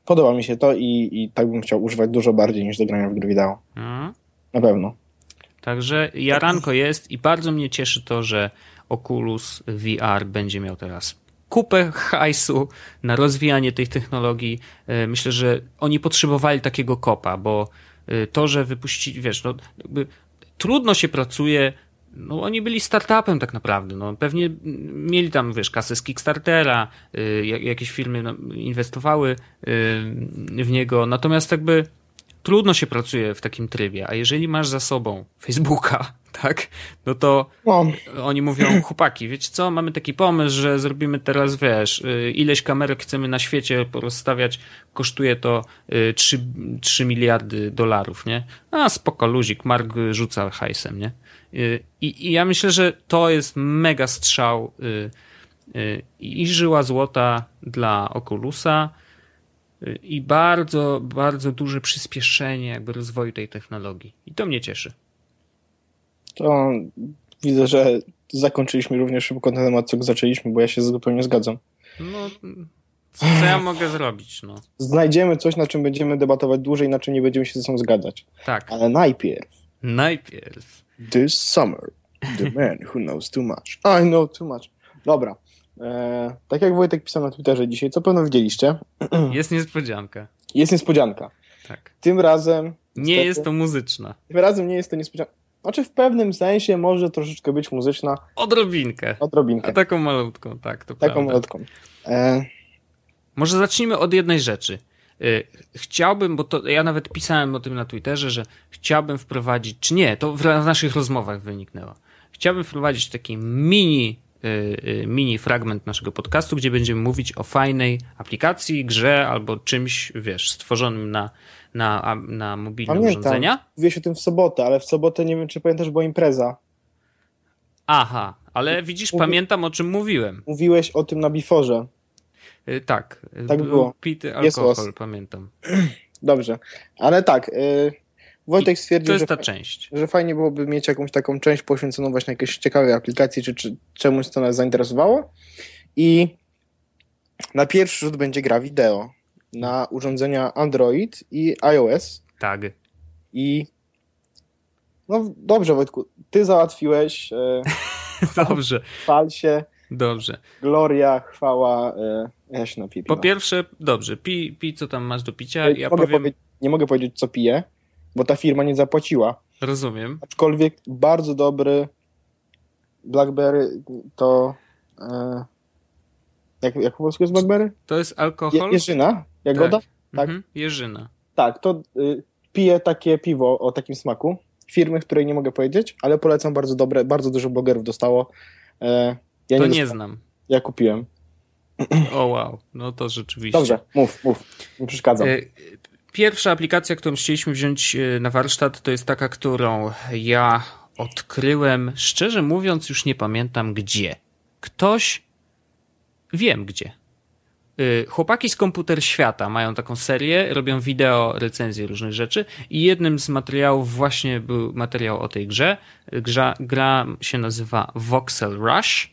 Podoba mi się to i, i tak bym chciał używać dużo bardziej niż do grania w gry wideo. Mhm. Na pewno. Także jaranko jest i bardzo mnie cieszy to, że Oculus VR będzie miał teraz kupę hajsu na rozwijanie tej technologii. E, Myślę, że oni potrzebowali takiego kopa, bo e, to, że wypuścili, wiesz, no, trudno się pracuje. No, oni byli startupem tak naprawdę. No, pewnie mieli tam, wiesz, kasę z Kickstartera, y, jak- jakieś firmy no, inwestowały y, w niego. Natomiast jakby trudno się pracuje w takim trybie, a jeżeli masz za sobą Facebooka, tak, no to No, oni mówią, chłopaki, wiecie co, mamy taki pomysł, że zrobimy teraz, wiesz, y, ileś kamerek chcemy na świecie porozstawiać, kosztuje to y, 3, 3 miliardy dolarów, nie? A spoko, luzik, Mark rzuca hajsem, nie? I, I ja myślę, że to jest mega strzał y, y, i żyła złota dla Oculusa y, i bardzo, bardzo duże przyspieszenie jakby rozwoju tej technologii. I to mnie cieszy. to widzę, że zakończyliśmy również szybko ten temat, co zaczęliśmy, bo ja się zupełnie zgadzam. No, co ja mogę zrobić, no. Znajdziemy coś, na czym będziemy debatować dłużej, na czym nie będziemy się ze sobą zgadzać. Tak, Ale najpierw, najpierw. This summer, the man who knows too much. I know too much. Dobra. E, tak jak Wojtek pisał na Twitterze dzisiaj, co pewno widzieliście, Jest niespodzianka. jest niespodzianka. Tak. Tym razem... Nie niestety, jest to muzyczna. Tym razem nie jest to niespodzianka. Znaczy w pewnym sensie może troszeczkę być muzyczna. Odrobinkę. Odrobinkę. A taką malutką, tak, to Taką prawda. malutką. E, Może zacznijmy od jednej rzeczy. Y, Chciałbym, bo to ja nawet pisałem o tym na Twitterze, że chciałbym wprowadzić, czy nie, to w naszych rozmowach wyniknęło. Chciałbym wprowadzić taki mini, y, y, mini fragment naszego podcastu, gdzie będziemy mówić o fajnej aplikacji, grze albo czymś, wiesz, stworzonym na, na, na mobilne Pamiętam. urządzenia. mówiłeś o tym w sobotę, ale w sobotę nie wiem, czy pamiętasz, była impreza. Aha, ale widzisz, Mówi- pamiętam o czym mówiłem. Mówiłeś o tym na Biforze. Y, Tak, y, Tak był było. pity Jest alkohol, los. pamiętam. Dobrze. Ale tak, y, Wojtek To stwierdził, jest że, ta fa- część. że fajnie byłoby mieć jakąś taką część poświęconą właśnie jakiejś ciekawej aplikacji, czy, czy czemuś, co nas zainteresowało. I na pierwszy rzut będzie gra wideo na urządzenia Android i iOS. Tak. I no dobrze, Wojtku, ty załatwiłeś, e, Dobrze, chwal się, dobrze. gloria, chwała, e, ja się napiję Po piwa. pierwsze, dobrze, pij, pij co tam masz do picia. nie, Ja mogę powiem, powie- nie mogę powiedzieć, co piję, bo ta firma nie zapłaciła. rozumiem. Aczkolwiek bardzo dobry Blackberry to. E, jak, jak po polsku jest Blackberry? To jest Je, alkohol? jeżyna? Jagoda? Tak. tak. Mhm, jeżyna. Tak, to y, piję takie piwo o takim smaku. Firmy, której nie mogę powiedzieć, ale polecam bardzo dobre. Bardzo dużo blogerów dostało. E, ja to nie, znam. Ja kupiłem. O wow, no to rzeczywiście. Dobrze, mów, mów. Nie przeszkadzam. E, Pierwsza aplikacja, którą chcieliśmy wziąć e, na warsztat, to jest taka, którą ja odkryłem, szczerze mówiąc, już nie pamiętam gdzie. Ktoś, wiem gdzie. E, Chłopaki z Komputer Świata mają taką serię, robią wideo, recenzje różnych rzeczy i jednym z materiałów właśnie był materiał o tej grze. Grza, gra się nazywa Voxel Rush.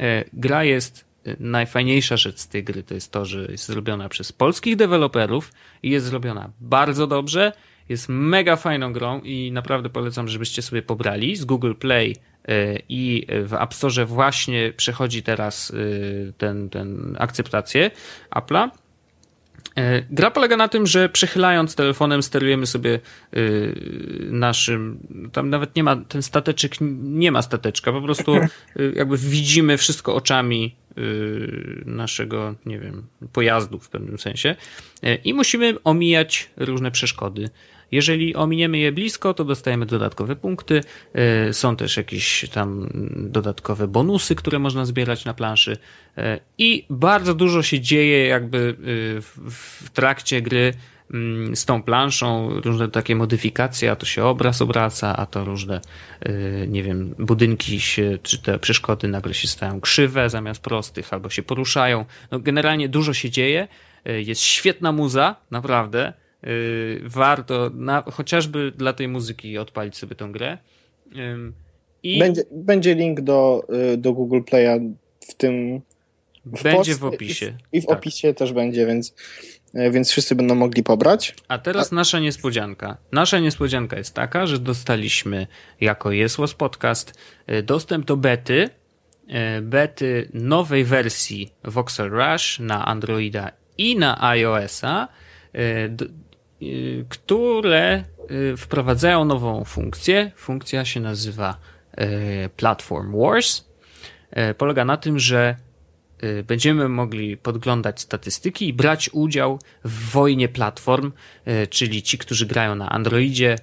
E, Gra jest e, najfajniejsza rzecz z tej gry to jest to, że jest zrobiona przez polskich deweloperów i jest zrobiona bardzo dobrze. Jest mega fajną grą i naprawdę polecam, żebyście sobie pobrali z Google Play e, i w App Store właśnie przechodzi teraz ten, ten akceptację Apple'a. E, Gra polega na tym, że przechylając telefonem sterujemy sobie y, naszym, tam nawet nie ma, ten stateczek nie ma stateczka, po prostu y, jakby widzimy wszystko oczami naszego, nie wiem, pojazdu w pewnym sensie E, i musimy omijać różne przeszkody. Jeżeli ominiemy je blisko, to dostajemy dodatkowe punkty. E, Są też jakieś tam dodatkowe bonusy, które można zbierać na planszy. E, I bardzo dużo się dzieje jakby y, w, trakcie gry mm, z tą planszą. Różne takie modyfikacje, a to się obraz obraca, a to różne, nie wiem, budynki się, czy te przeszkody nagle się stają krzywe zamiast prostych, albo się poruszają. No generalnie dużo się dzieje. Jest świetna muza, naprawdę. Y, Warto na, chociażby dla tej muzyki odpalić sobie tą grę. I Będzie, będzie link do, y, do Google Play'a w tym. W będzie w opisie. I w, i w Tak. opisie też będzie, więc, y, więc wszyscy będą mogli pobrać. A teraz nasza niespodzianka. Nasza niespodzianka jest taka, że dostaliśmy jako Jesłos Podcast dostęp do bety, bety nowej wersji Voxel Rush na Androida i na iOS-a, które y, wprowadzają nową funkcję. Funkcja się nazywa y, Platform Wars. Y, Polega na tym, że y, będziemy mogli podglądać statystyki i brać udział w wojnie platform, y, czyli ci, którzy grają na Androidzie,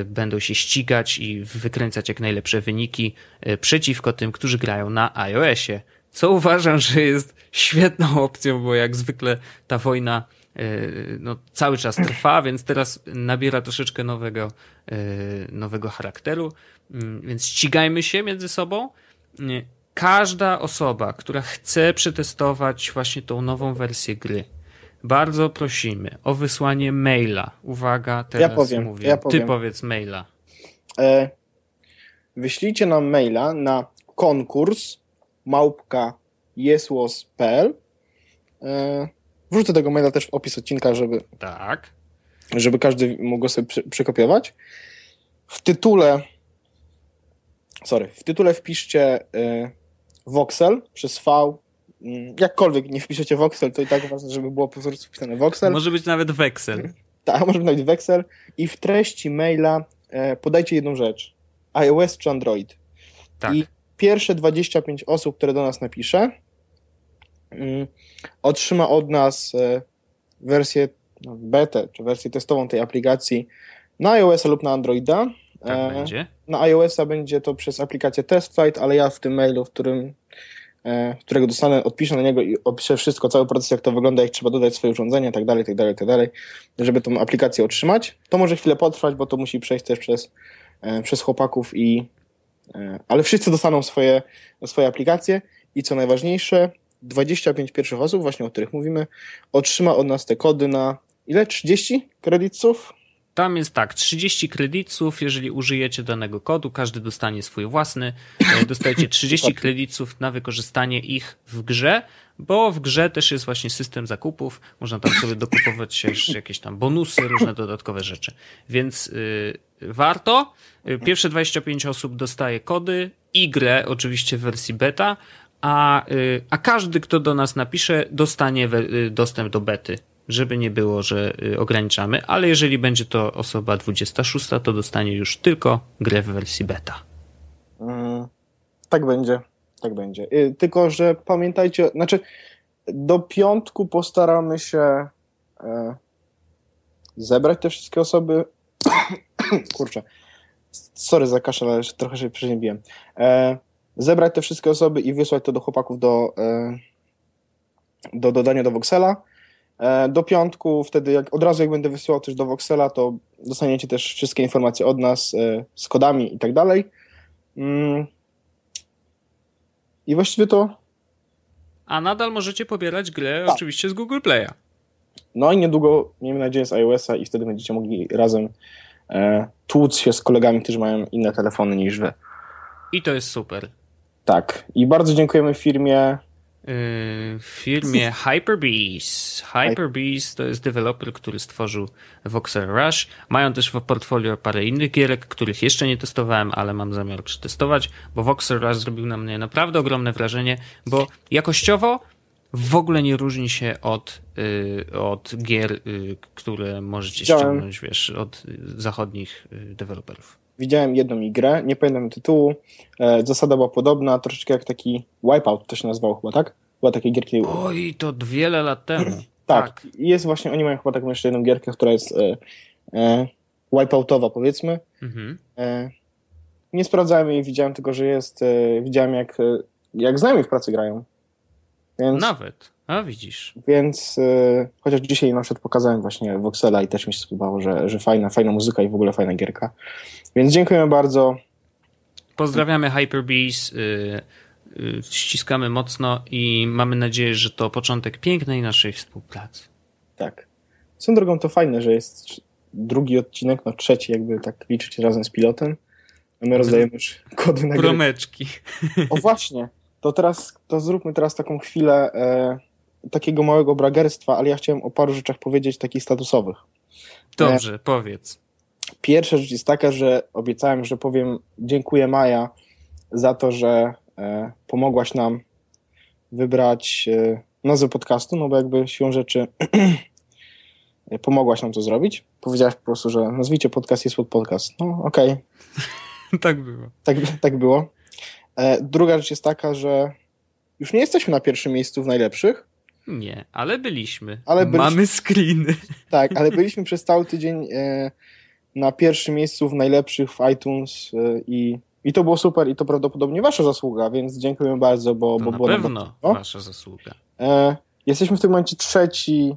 y, będą się ścigać i wykręcać jak najlepsze wyniki y, przeciwko tym, którzy grają na iOSie. Co uważam, że jest świetną opcją, bo jak zwykle ta wojna y, no, cały czas trwa, więc teraz nabiera troszeczkę nowego, y, nowego charakteru. Mm, Więc ścigajmy się między sobą. Nie, Każda osoba, która chce przetestować właśnie tą nową wersję gry, bardzo prosimy o wysłanie maila. Uwaga, teraz powiem, mówię. ja Ty powiem. powiedz maila. E, wyślijcie nam maila na konkurs małpka jesłos.pl e, Wrzucę tego maila też w opis odcinka, żeby, Tak. żeby każdy mógł go sobie przy, przekopiować. W tytule sorry, w tytule wpiszcie e, Voxel przez V. Mm, Jakkolwiek nie wpiszecie Voxel, to i tak ważne, żeby było po prostu wpisane Voxel. Może być nawet weksel. Tak, może być nawet Wexel. I w treści maila e, podajcie jedną rzecz. iOS czy Android. Tak. I pierwsze 25 osób, które do nas napisze, otrzyma od nas e, wersję no, betę, czy wersję testową tej aplikacji na iOS lub na Androida. Tak E, będzie. Na iOS-a będzie to przez aplikację TestFlight, ale ja w tym mailu, w którym, e, którego dostanę, odpiszę na niego i opiszę wszystko, cały proces, jak to wygląda, jak trzeba dodać swoje urządzenie, tak dalej, tak dalej, tak dalej, żeby tą aplikację otrzymać. To może chwilę potrwać, bo to musi przejść też przez, przez chłopaków i ale wszyscy dostaną swoje, swoje aplikacje i co najważniejsze, 25 pierwszych osób, właśnie o których mówimy, otrzyma od nas te kody na ile? 30 kredytów? Tam jest tak, 30 kredytów, jeżeli użyjecie danego kodu, każdy dostanie swój własny. E, Dostajecie 30 kredytów na wykorzystanie ich w grze, bo w grze też jest właśnie system zakupów. Można tam sobie dokupować jakieś tam bonusy, różne dodatkowe rzeczy. Więc y, warto. Y, Pierwsze 25 osób dostaje kody i grę, oczywiście w wersji beta, a, y, a każdy, kto do nas napisze, dostanie y, dostęp do bety żeby nie było, że y, ograniczamy, ale jeżeli będzie to osoba 26, to dostanie już tylko grę w wersji beta. Mm, tak będzie, tak będzie. Tylko, że pamiętajcie, znaczy do piątku postaramy się e, zebrać te wszystkie osoby. Kurczę, sorry za kaszel, ale trochę się przeziębiłem. E, zebrać te wszystkie osoby i wysłać to do chłopaków do, e, do dodania do Voxela. E, do piątku, wtedy jak, od razu jak będę wysyłał coś do Voxela, to dostaniecie też wszystkie informacje od nas e, z kodami i tak dalej. Mm. I właściwie to, A nadal możecie pobierać grę Tak. oczywiście z Google Play'a. no i niedługo, miejmy nadzieję, z iOS-a i wtedy będziecie mogli razem e, tłuc się z kolegami, którzy mają inne telefony niż wy. I to jest super. Tak. I bardzo dziękujemy firmie. Yy, W firmie Hyperbeast. Hyperbeast to jest deweloper, który stworzył Voxel Rush. Mają też w portfolio parę innych gierek, których jeszcze nie testowałem, ale mam zamiar przetestować, bo Voxel Rush zrobił na mnie naprawdę ogromne wrażenie, bo jakościowo w ogóle nie różni się od, yy, od gier, yy, które możecie Widziałem. ściągnąć, wiesz, od zachodnich yy, deweloperów. Widziałem jedną ich grę, nie pamiętam tytułu. E, zasada była podobna, troszeczkę jak taki Wipeout to się nazywało chyba, tak? Była takie gierki. Oj, to wiele lat temu. Tak. I jest właśnie, oni mają chyba taką jeszcze jedną gierkę, która jest e, e, wipeoutowa powiedzmy. Mhm. E, nie sprawdzałem jej, widziałem tylko, że jest. E, widziałem jak, e, jak znajomi w pracy grają. Więc, Nawet. A widzisz. więc e, chociaż dzisiaj na przykład pokazałem właśnie Voxela i też mi się spodobało, że, że fajna, fajna muzyka i w ogóle fajna gierka. Więc dziękujemy bardzo. Pozdrawiamy Hyperbeast, y, y, ściskamy mocno i mamy nadzieję, że to początek pięknej naszej współpracy. Tak. Swoją drogą to fajne, że jest drugi odcinek, no trzeci jakby tak liczyć razem z pilotem. A my rozdajemy już kody na gry. Promeczki. O właśnie, to teraz, to zróbmy teraz taką chwilę e, takiego małego bragerstwa, ale ja chciałem o paru rzeczach powiedzieć takich statusowych. Dobrze, powiedz. Pierwsza rzecz jest taka, że obiecałem, że powiem dziękuję Maja za to, że e, pomogłaś nam wybrać e, nazwę podcastu, no bo jakby siłą rzeczy pomogłaś nam to zrobić. Powiedziałaś po prostu, że nazwijcie podcast jest pod podcast. No okej, tak było. tak, tak było. E, druga rzecz jest taka, że już nie jesteśmy na pierwszym miejscu w najlepszych, Nie, ale byliśmy. Ale byliśmy- Mamy screeny. tak, ale byliśmy przez cały tydzień e, na pierwszym miejscu w najlepszych w iTunes e, i, i to było super i to prawdopodobnie wasza zasługa, więc dziękujemy bardzo, bo, To bo na było pewno bardzo- wasza zasługa. E, jesteśmy w tym momencie trzeci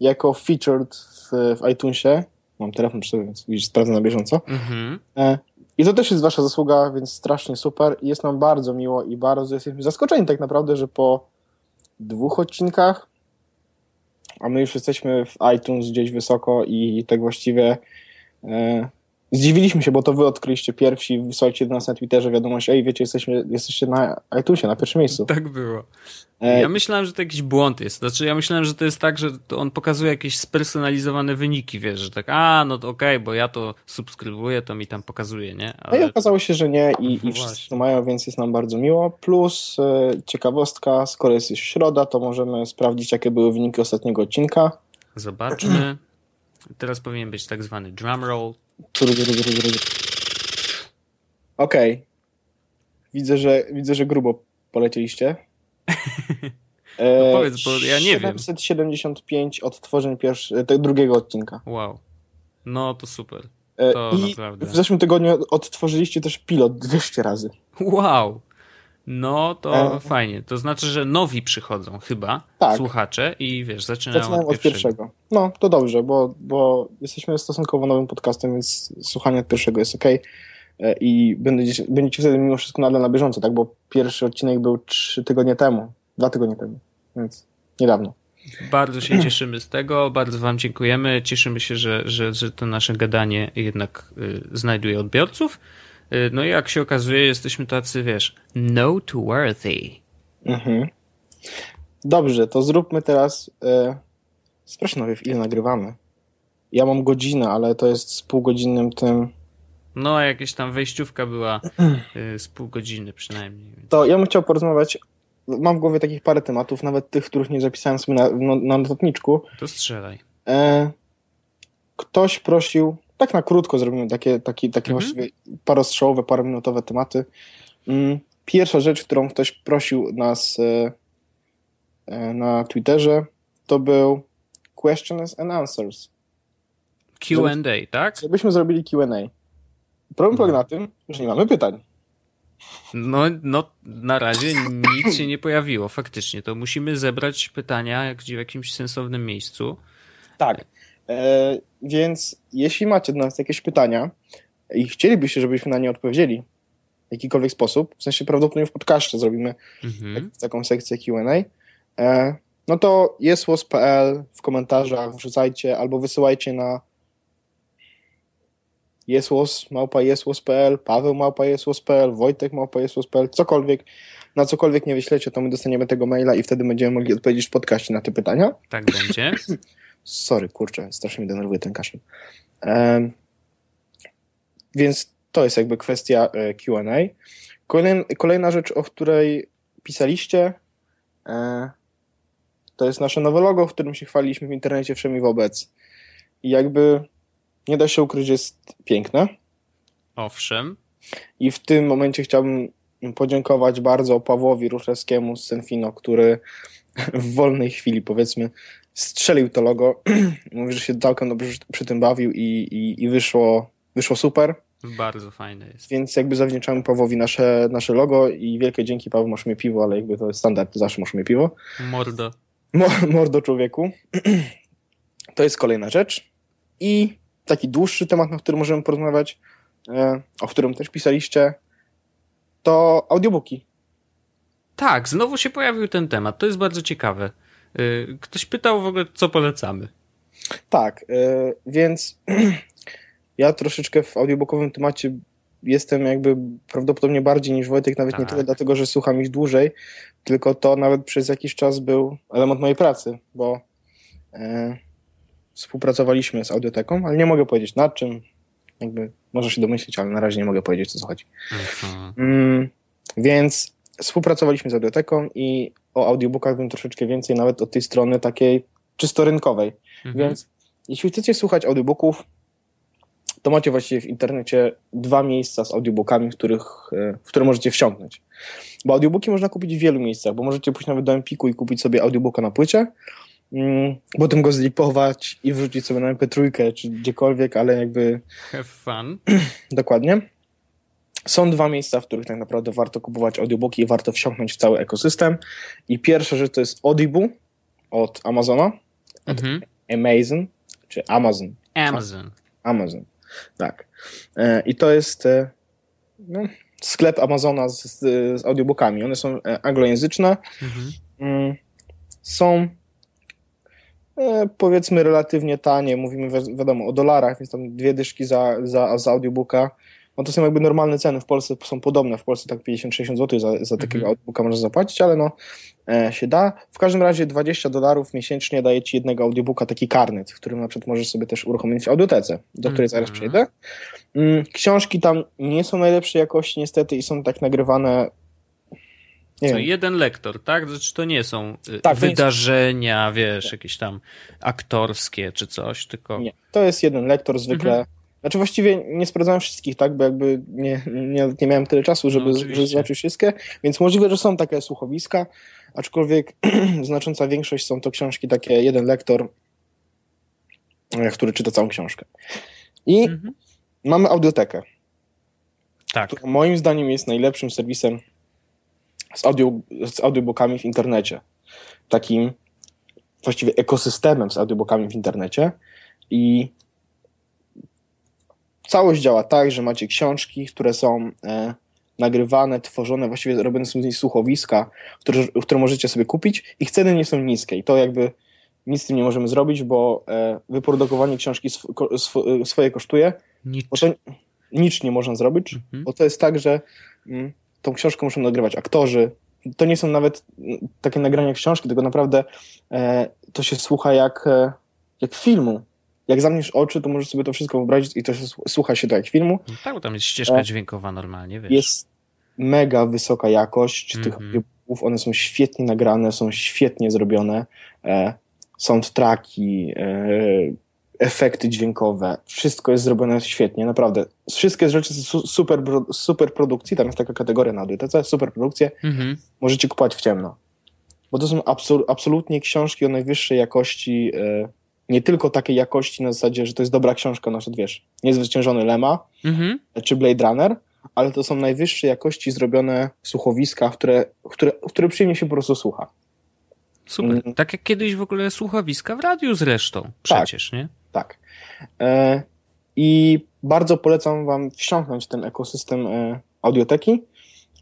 jako featured w, w iTunesie. Mam telefon przy sobie, więc widzisz, sprawdzę na bieżąco. Mhm. I to też jest wasza zasługa, więc strasznie super. Jest nam bardzo miło i bardzo jesteśmy zaskoczeni tak naprawdę, że po dwóch odcinkach, a my już jesteśmy w iTunes gdzieś wysoko i tak właściwie e, zdziwiliśmy się, bo to wy odkryliście pierwsi, wysłaliście do nas na Twitterze wiadomość, ej, wiecie, jesteśmy, jesteście na iTunesie, na pierwszym miejscu. Tak było. E, Ja myślałem, że to jakiś błąd jest. Znaczy, ja myślałem, że to jest tak, że to on pokazuje jakieś spersonalizowane wyniki, wiesz, że tak, a, no to okej, bo ja to subskrybuję, to mi tam pokazuje, nie? No i Ale okazało się, że nie i, No i wszyscy właśnie. to mają, więc jest nam bardzo miło. Plus e, ciekawostka, skoro jest już środa, to możemy sprawdzić, jakie były wyniki ostatniego odcinka. zobaczmy. Teraz powinien być tak zwany drum Okej. Okay. Widzę, że widzę, że grubo polecieliście. E, no powiedz, bo ja nie 775 wiem. odtworzeń pierwszy, tego drugiego odcinka. Wow. No to super. E, to I naprawdę. w zeszłym tygodniu odtworzyliście też pilot 200 razy. Wow. No to e... fajnie. To znaczy, że nowi przychodzą chyba tak. słuchacze i wiesz, zaczynają, zaczynają od, pierwszego. od pierwszego. No to dobrze, bo, bo jesteśmy stosunkowo nowym podcastem, więc słuchanie od pierwszego jest ok. E, I będziecie, będziecie wtedy mimo wszystko nadal na bieżąco, tak? Bo pierwszy odcinek był trzy tygodnie temu, dwa tygodnie temu, więc niedawno. Bardzo się cieszymy z tego, bardzo Wam dziękujemy. Cieszymy się, że, że, że to nasze gadanie jednak y, znajduje odbiorców. Y, no i jak się okazuje, jesteśmy tacy, wiesz, noteworthy. Mhm. Dobrze, to zróbmy teraz. Y, Sprawdź w ile nagrywamy. Ja mam godzinę, ale to jest z półgodzinnym tym. No, jakaś tam wejściówka była y, z pół godziny przynajmniej. To ja bym chciał porozmawiać mam w głowie takich parę tematów, nawet tych, których nie zapisałem sobie na, no, na notatniczku. To strzelaj. E, ktoś prosił, tak na krótko zrobimy takie, takie, takie mhm. właściwie parostrzałowe, parominutowe tematy. Mm, pierwsza rzecz, którą ktoś prosił nas e, e, na Twitterze, to był questions and answers. Q&A, tak? Żebyśmy zrobili Q&A. Problem polega na tym, że nie mamy pytań. No, no, na razie nic się nie pojawiło, faktycznie. To musimy zebrać pytania w jakimś sensownym miejscu. Tak. Więc jeśli macie do nas jakieś pytania i chcielibyście, żebyśmy na nie odpowiedzieli w jakikolwiek sposób, w sensie prawdopodobnie w podcaście zrobimy mhm. taką sekcję Q&A, e, no to jesłos.pl w komentarzach wrzucajcie albo wysyłajcie na jesłos, małpa jesłos.pl, Paweł małpa jesłos.pl, Wojtek małpa jesłos.pl, cokolwiek, na cokolwiek nie wyślecie, to my dostaniemy tego maila i wtedy będziemy mogli odpowiedzieć w podcaście na te pytania. Tak będzie. Sorry, kurczę, strasznie mnie denerwuje ten kaszel. Um, więc to jest jakby kwestia e, Q&A. Kolejna, kolejna rzecz, o której pisaliście, e, to jest nasze nowe logo, w którym się chwaliliśmy w internecie wszemi wobec. I jakby nie da się ukryć, jest piękne. Owszem. I w tym momencie chciałbym podziękować bardzo Pawłowi Ruszewskiemu z Senfino, który w wolnej chwili, powiedzmy, strzelił to logo. Mówi, że się całkiem dobrze przy tym bawił i, i, i wyszło, wyszło super. Bardzo fajne jest. Więc jakby zawdzięczamy Pawłowi nasze, nasze logo i wielkie dzięki Paweł, masz mnie piwo, ale jakby to jest standard, zawsze masz mnie piwo. Mordo. Mo, mordo człowieku. to jest kolejna rzecz. I taki dłuższy temat, na który możemy porozmawiać, e, o którym też pisaliście, to audiobooki. Tak, znowu się pojawił ten temat. To jest bardzo ciekawe. E, ktoś pytał w ogóle, co polecamy. Tak, e, więc ja troszeczkę w audiobookowym temacie jestem jakby prawdopodobnie bardziej niż Wojtek, nawet tak. nie tyle dlatego, że słucham ich dłużej, tylko to nawet przez jakiś czas był element mojej pracy, bo współpracowaliśmy z audioteką, ale nie mogę powiedzieć nad czym. Jakby może się domyślić, ale na razie nie mogę powiedzieć, co chodzi. Mhm. Mm, więc współpracowaliśmy z audioteką i o audiobookach wiem troszeczkę więcej, nawet od tej strony takiej czysto rynkowej. Mhm. Więc jeśli chcecie słuchać audiobooków, to macie właściwie w internecie dwa miejsca z audiobookami, w, których, e, w które możecie wsiąknąć. Bo audiobooki można kupić w wielu miejscach, bo możecie pójść nawet do Empiku i kupić sobie audiobooka na płycie, mm, potem go zlipować i wrzucić sobie na MP3 czy gdziekolwiek, ale jakby... Have fun. Dokładnie. Są dwa miejsca, w których tak naprawdę warto kupować audiobooki i warto wsiąknąć w cały ekosystem. I pierwsza rzecz to jest Audible od Amazona, od mhm. Amazon, czy Amazon. Amazon. Amazon, tak. E, I to jest e, no, sklep Amazona z, z, audiobookami. One są e, anglojęzyczne. Mhm. Mm, są powiedzmy relatywnie tanie, mówimy wi wiadomo o dolarach, więc tam dwie dyszki za, za, za audiobooka. No to są jakby normalne ceny, w Polsce są podobne, w Polsce tak 50-60 zł za, za takiego mhm. audiobooka można zapłacić, ale no e, się da. W każdym razie 20 dolarów miesięcznie daje ci jednego audiobooka, taki karnet, w którym na przykład możesz sobie też uruchomić w audiotece, do której zaraz mhm. przejdę. Mm, książki tam nie są najlepszej jakości niestety i są tak nagrywane nie Co, jeden lektor, tak? Znaczy to nie są y, tak, wydarzenia, wiesz, jakieś tam aktorskie czy coś, tylko... Nie, to jest jeden lektor zwykle. Mhm. Znaczy właściwie nie sprawdzałem wszystkich, tak, bo jakby nie, nie, nie miałem tyle czasu, żeby, No, żeby wszystkie, więc możliwe, że są takie słuchowiska, aczkolwiek znacząca większość są to książki takie, jeden lektor, e, który czyta całą książkę. I Mhm. mamy audiotekę, Tak. która moim zdaniem jest najlepszym serwisem z, audio, z audiobookami w internecie. Takim właściwie ekosystemem z audiobookami w internecie. I całość działa tak, że macie książki, które są e, nagrywane, tworzone, właściwie robione są z nich słuchowiska, które, które możecie sobie kupić. Ich ceny nie są niskie i to jakby nic z tym nie możemy zrobić, bo e, wyprodukowanie książki sw, sw, swoje kosztuje. Nic. To nic nie można zrobić, Mhm. bo to jest tak, że mm, tą książkę muszą nagrywać aktorzy. To nie są nawet mm, takie nagrania książki, tylko naprawdę e, to się słucha jak, e, jak filmu. Jak zamkniesz oczy, to możesz sobie to wszystko wyobrazić i to się, słucha się to jak filmu. No tak, bo tam jest ścieżka E, dźwiękowa normalnie, wiesz. Jest mega wysoka jakość tych Mhm. audiobooków. One są świetnie nagrane, są świetnie zrobione. E, soundtracki, e, efekty dźwiękowe. Wszystko jest zrobione świetnie, naprawdę. Wszystkie rzeczy są su- super, super produkcji. Tam jest taka kategoria na audiotece, super produkcje. Mhm. Możecie kupować w ciemno. Bo to są absol- absolutnie książki o najwyższej jakości. E, nie tylko takiej jakości na zasadzie, że to jest dobra książka, na przykład wiesz, Niezwyciężony Lema, Mhm. czy Blade Runner, ale to są najwyższej jakości zrobione słuchowiska, które, które, które przyjemnie się po prostu słucha. Super. Mhm. Tak jak kiedyś w ogóle słuchowiska w radiu zresztą. Przecież, nie? Tak. E, I bardzo polecam Wam wsiąknąć ten ekosystem e, audioteki,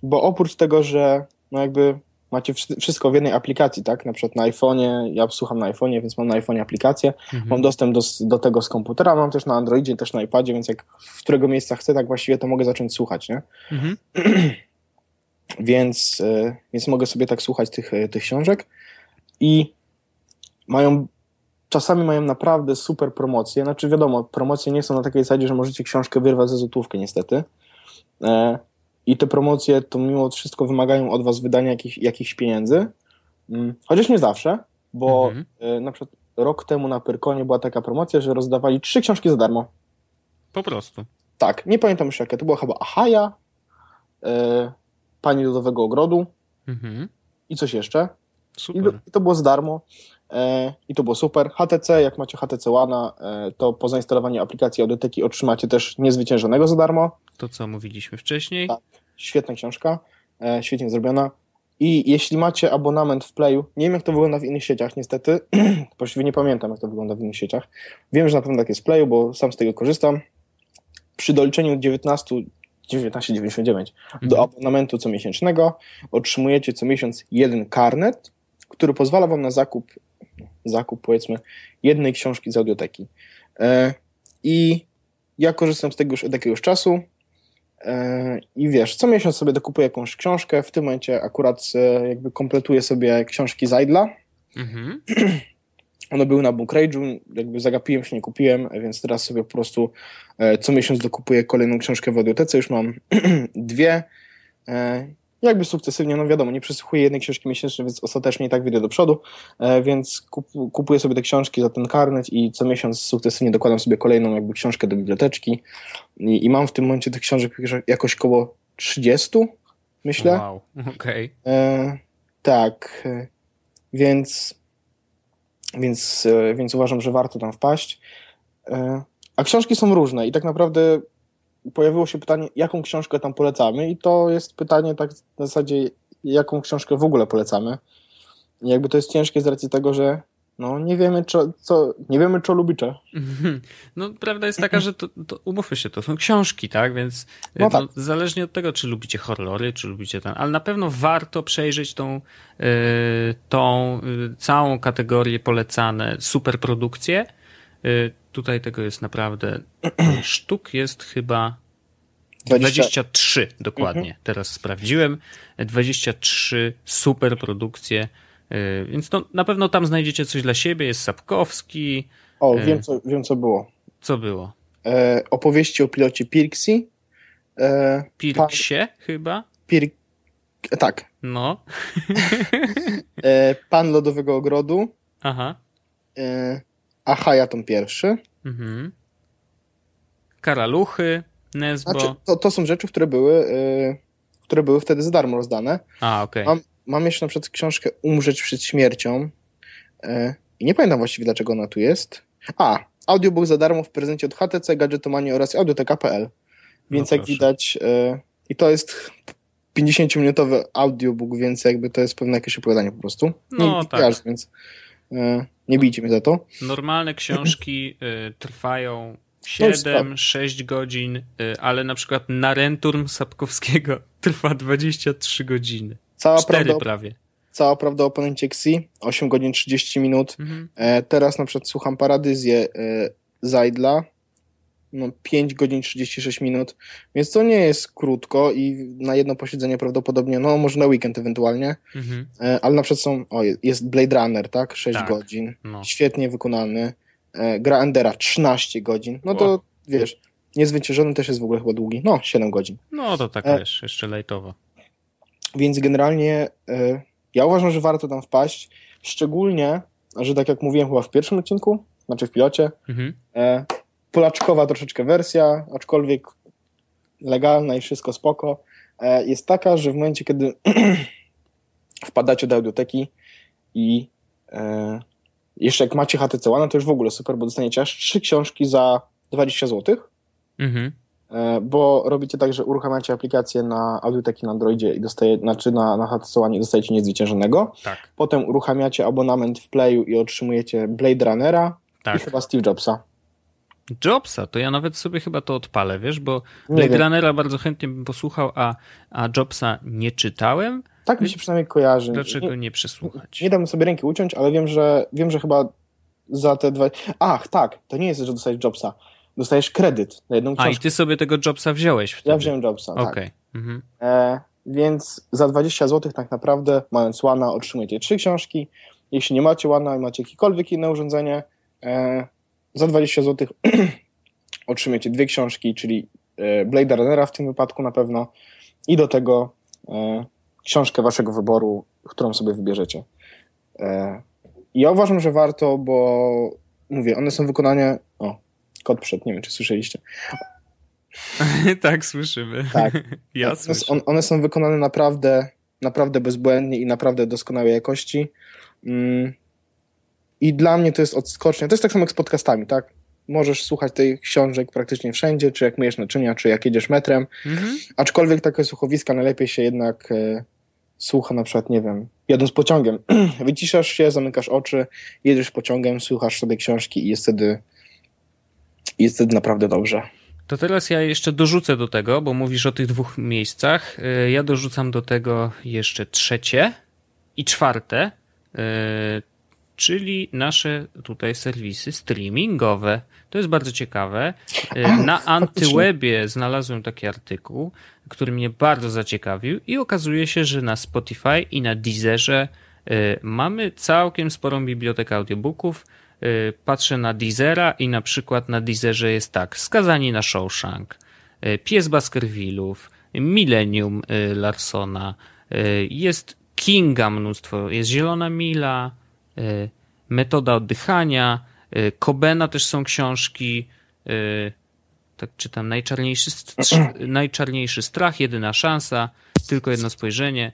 bo oprócz tego, że no jakby macie wszy- wszystko w jednej aplikacji, tak? Na przykład na iPhone'ie, ja słucham na iPhone'ie, więc mam na iPhone'ie aplikację, Mhm. mam dostęp do, do tego z komputera, mam też na Androidzie, też na iPadzie, więc jak w którego miejsca chcę, tak właściwie to mogę zacząć słuchać, nie? Mhm. więc, e, więc mogę sobie tak słuchać tych, e, tych książek i mają czasami mają naprawdę super promocje. Znaczy wiadomo, promocje nie są na takiej zasadzie, że możecie książkę wyrwać za złotówkę niestety. I te promocje to mimo wszystko wymagają od was wydania jakich, jakichś pieniędzy. Mm, Chociaż nie zawsze, bo Mhm. e, na przykład rok temu na Pyrkonie była taka promocja, że rozdawali trzy książki za darmo. Po prostu. Tak, nie pamiętam już jakie. To była chyba Ahaja, e, Pani Lodowego Ogrodu Mhm. i coś jeszcze. Super. i to było za darmo. E, I to było super. HTC, jak macie HTC One, e, to po zainstalowaniu aplikacji Audioteki otrzymacie też niezwyciężonego za darmo. To, co mówiliśmy wcześniej. Tak. Świetna książka, e, świetnie zrobiona. I jeśli macie abonament w Playu, nie wiem jak to wygląda w innych sieciach niestety, właściwie nie pamiętam jak to wygląda w innych sieciach. Wiem, że na pewno tak jest w Playu, bo sam z tego korzystam. Przy doliczeniu 19 19,99 do Mhm. abonamentu comiesięcznego otrzymujecie co miesiąc jeden karnet, który pozwala wam na zakup, zakup powiedzmy jednej książki z audioteki. E, I ja korzystam z tego już od jakiegoś czasu. E, I wiesz, co miesiąc sobie dokupuję jakąś książkę. W tym momencie akurat e, jakby kompletuję sobie książki z Idla. Mhm. One były na Book Rage'u, jakby zagapiłem się, nie kupiłem, więc teraz sobie po prostu co miesiąc dokupuję kolejną książkę w audiotece. Już mam dwie. Jakby sukcesywnie, no wiadomo, nie przesłuchuję jednej książki miesięcznie, więc ostatecznie i tak wyjdę do przodu, e, więc kup, kupuję sobie te książki za ten karnet i co miesiąc sukcesywnie dokładam sobie kolejną jakby książkę do biblioteczki i, i mam w tym momencie tych książek jakoś koło 30, myślę. Wow. Okej. E, tak, e, więc, więc, więc uważam, że warto tam wpaść. A książki są różne i tak naprawdę pojawiło się pytanie, jaką książkę tam polecamy i to jest pytanie tak na zasadzie, jaką książkę w ogóle polecamy. I jakby to jest ciężkie z racji tego, że no nie wiemy, co, co, nie wiemy, co lubicie. No, prawda jest taka, że to, to umówmy się, to są książki, tak? Więc No no, tak. zależnie od tego, czy lubicie horrory, czy lubicie ten, ale na pewno warto przejrzeć tą, yy, tą yy, całą kategorię polecane superprodukcje. Yy, tutaj tego jest naprawdę sztuk jest chyba 20 23 dokładnie. Teraz sprawdziłem. 23 super produkcje. Yy, Więc no, na pewno tam znajdziecie coś dla siebie. Jest Sapkowski. O, e. wiem co, wiem co było. Co było? E, opowieści o pilocie Pirksy. E, Pirksie chyba? Pir... Tak. No. E, Pan Lodowego Ogrodu. Aha. E, Ahaja Tom pierwszy. Mhm. Karaluchy, Nesbo. Znaczy, to, to są rzeczy, które były, yy, które były wtedy za darmo rozdane. A, okej. Okay. Mam, mam jeszcze na przykład książkę Umrzeć przed śmiercią. Yy, I nie pamiętam właściwie, dlaczego ona tu jest. A, audiobook za darmo w prezencie od HTC, Gadżetomanii oraz audioteka.pl. Więc no jak widać, yy, i to jest 50-minutowy audiobook, więc jakby to jest pewne jakieś opowiadanie po prostu. No nie, tak. więc yy, nie bijcie mnie za to. Normalne książki y, trwają 7-6 godzin, y, ale na przykład na Renturm Sapkowskiego trwa 23 godziny. Cała 4 prawda, prawie. Cała prawda o oponencie Xi, 8 godzin 30 minut. Mhm. E, teraz na przykład słucham Paradyzję e, Zajdla, no 5 godzin 36 minut, więc to nie jest krótko i na jedno posiedzenie prawdopodobnie, no może na weekend ewentualnie, mhm. e, ale na przykład są, o jest Blade Runner, tak, 6 tak. godzin, no. świetnie wykonany, e, gra Endera 13 godzin, no to o. wiesz, niezwyciężony też jest w ogóle chyba długi, no 7 godzin. No to tak e, wiesz, jeszcze lejtowo. Więc generalnie e, ja uważam, że warto tam wpaść, szczególnie, że tak jak mówiłem chyba w pierwszym odcinku, znaczy w pilocie, mhm. e, polaczkowa troszeczkę wersja, aczkolwiek legalna i wszystko spoko, e, jest taka, że w momencie, kiedy wpadacie do audioteki i e, jeszcze jak macie HTC One, to już w ogóle super, bo dostaniecie aż trzy książki za 20 zł. Mhm. E, bo robicie tak, że uruchamiacie aplikację na audioteki na Androidzie i dostaje, znaczy na, na HTC One i dostajecie niezwyciężonego. Tak. Potem uruchamiacie abonament w Playu i otrzymujecie Blade Runnera tak. i chyba Steve Jobsa. Jobsa, to ja nawet sobie chyba to odpalę, wiesz, bo Blade Runnera bardzo chętnie bym posłuchał, a, a Jobsa nie czytałem. Tak mi się przynajmniej kojarzy. Dlaczego nie, nie przesłuchać? Nie, nie dam sobie ręki uciąć, ale wiem, że wiem, że chyba za te dwa... Ach, tak, to nie jest, że dostajesz Jobsa. Dostajesz kredyt na jedną książkę. A, i ty sobie tego Jobsa wziąłeś wtedy? Ja wziąłem Jobsa, tak. Okay. Mhm. E, więc za 20 zł tak naprawdę, mając Łana, otrzymujecie trzy książki. Jeśli nie macie Łana i macie jakiekolwiek inne urządzenie, e, za 20 zł otrzymujecie dwie książki, czyli e, Blade Runnera w tym wypadku na pewno i do tego e, książkę waszego wyboru, którą sobie wybierzecie. E, ja uważam, że warto, bo mówię, one są wykonane... O, kod przed, nie wiem, czy słyszeliście. tak, słyszymy. Tak. ja one, słyszę. one są wykonane naprawdę, naprawdę bezbłędnie i naprawdę doskonałej jakości. Mm. I dla mnie to jest odskocznia. To jest tak samo jak z podcastami, tak? możesz słuchać tych książek praktycznie wszędzie, czy jak myjesz naczynia, czy jak jedziesz metrem. Mhm. Aczkolwiek takie słuchowiska najlepiej się jednak e, słucha na przykład, nie wiem, jadąc pociągiem. Wyciszasz się, zamykasz oczy, jedziesz pociągiem, słuchasz sobie książki i jest wtedy, jest wtedy naprawdę dobrze. To teraz ja jeszcze dorzucę do tego, bo mówisz o tych dwóch miejscach. E, ja dorzucam do tego jeszcze trzecie i czwarte, e, czyli nasze tutaj serwisy streamingowe. To jest bardzo ciekawe. E, na Antywebie znalazłem taki artykuł, który mnie bardzo zaciekawił i okazuje się, że na Spotify i na Deezerze e, mamy całkiem sporą bibliotekę audiobooków. E, patrzę na Deezera i na przykład na Deezerze jest tak, Skazani na Shawshank, Pies Baskervillów, Millennium Larsona, jest Kinga mnóstwo, jest Zielona Mila, Metoda oddychania, Kobena też są książki, tak czytam, najczarniejszy, najczarniejszy strach, jedyna szansa, tylko jedno spojrzenie.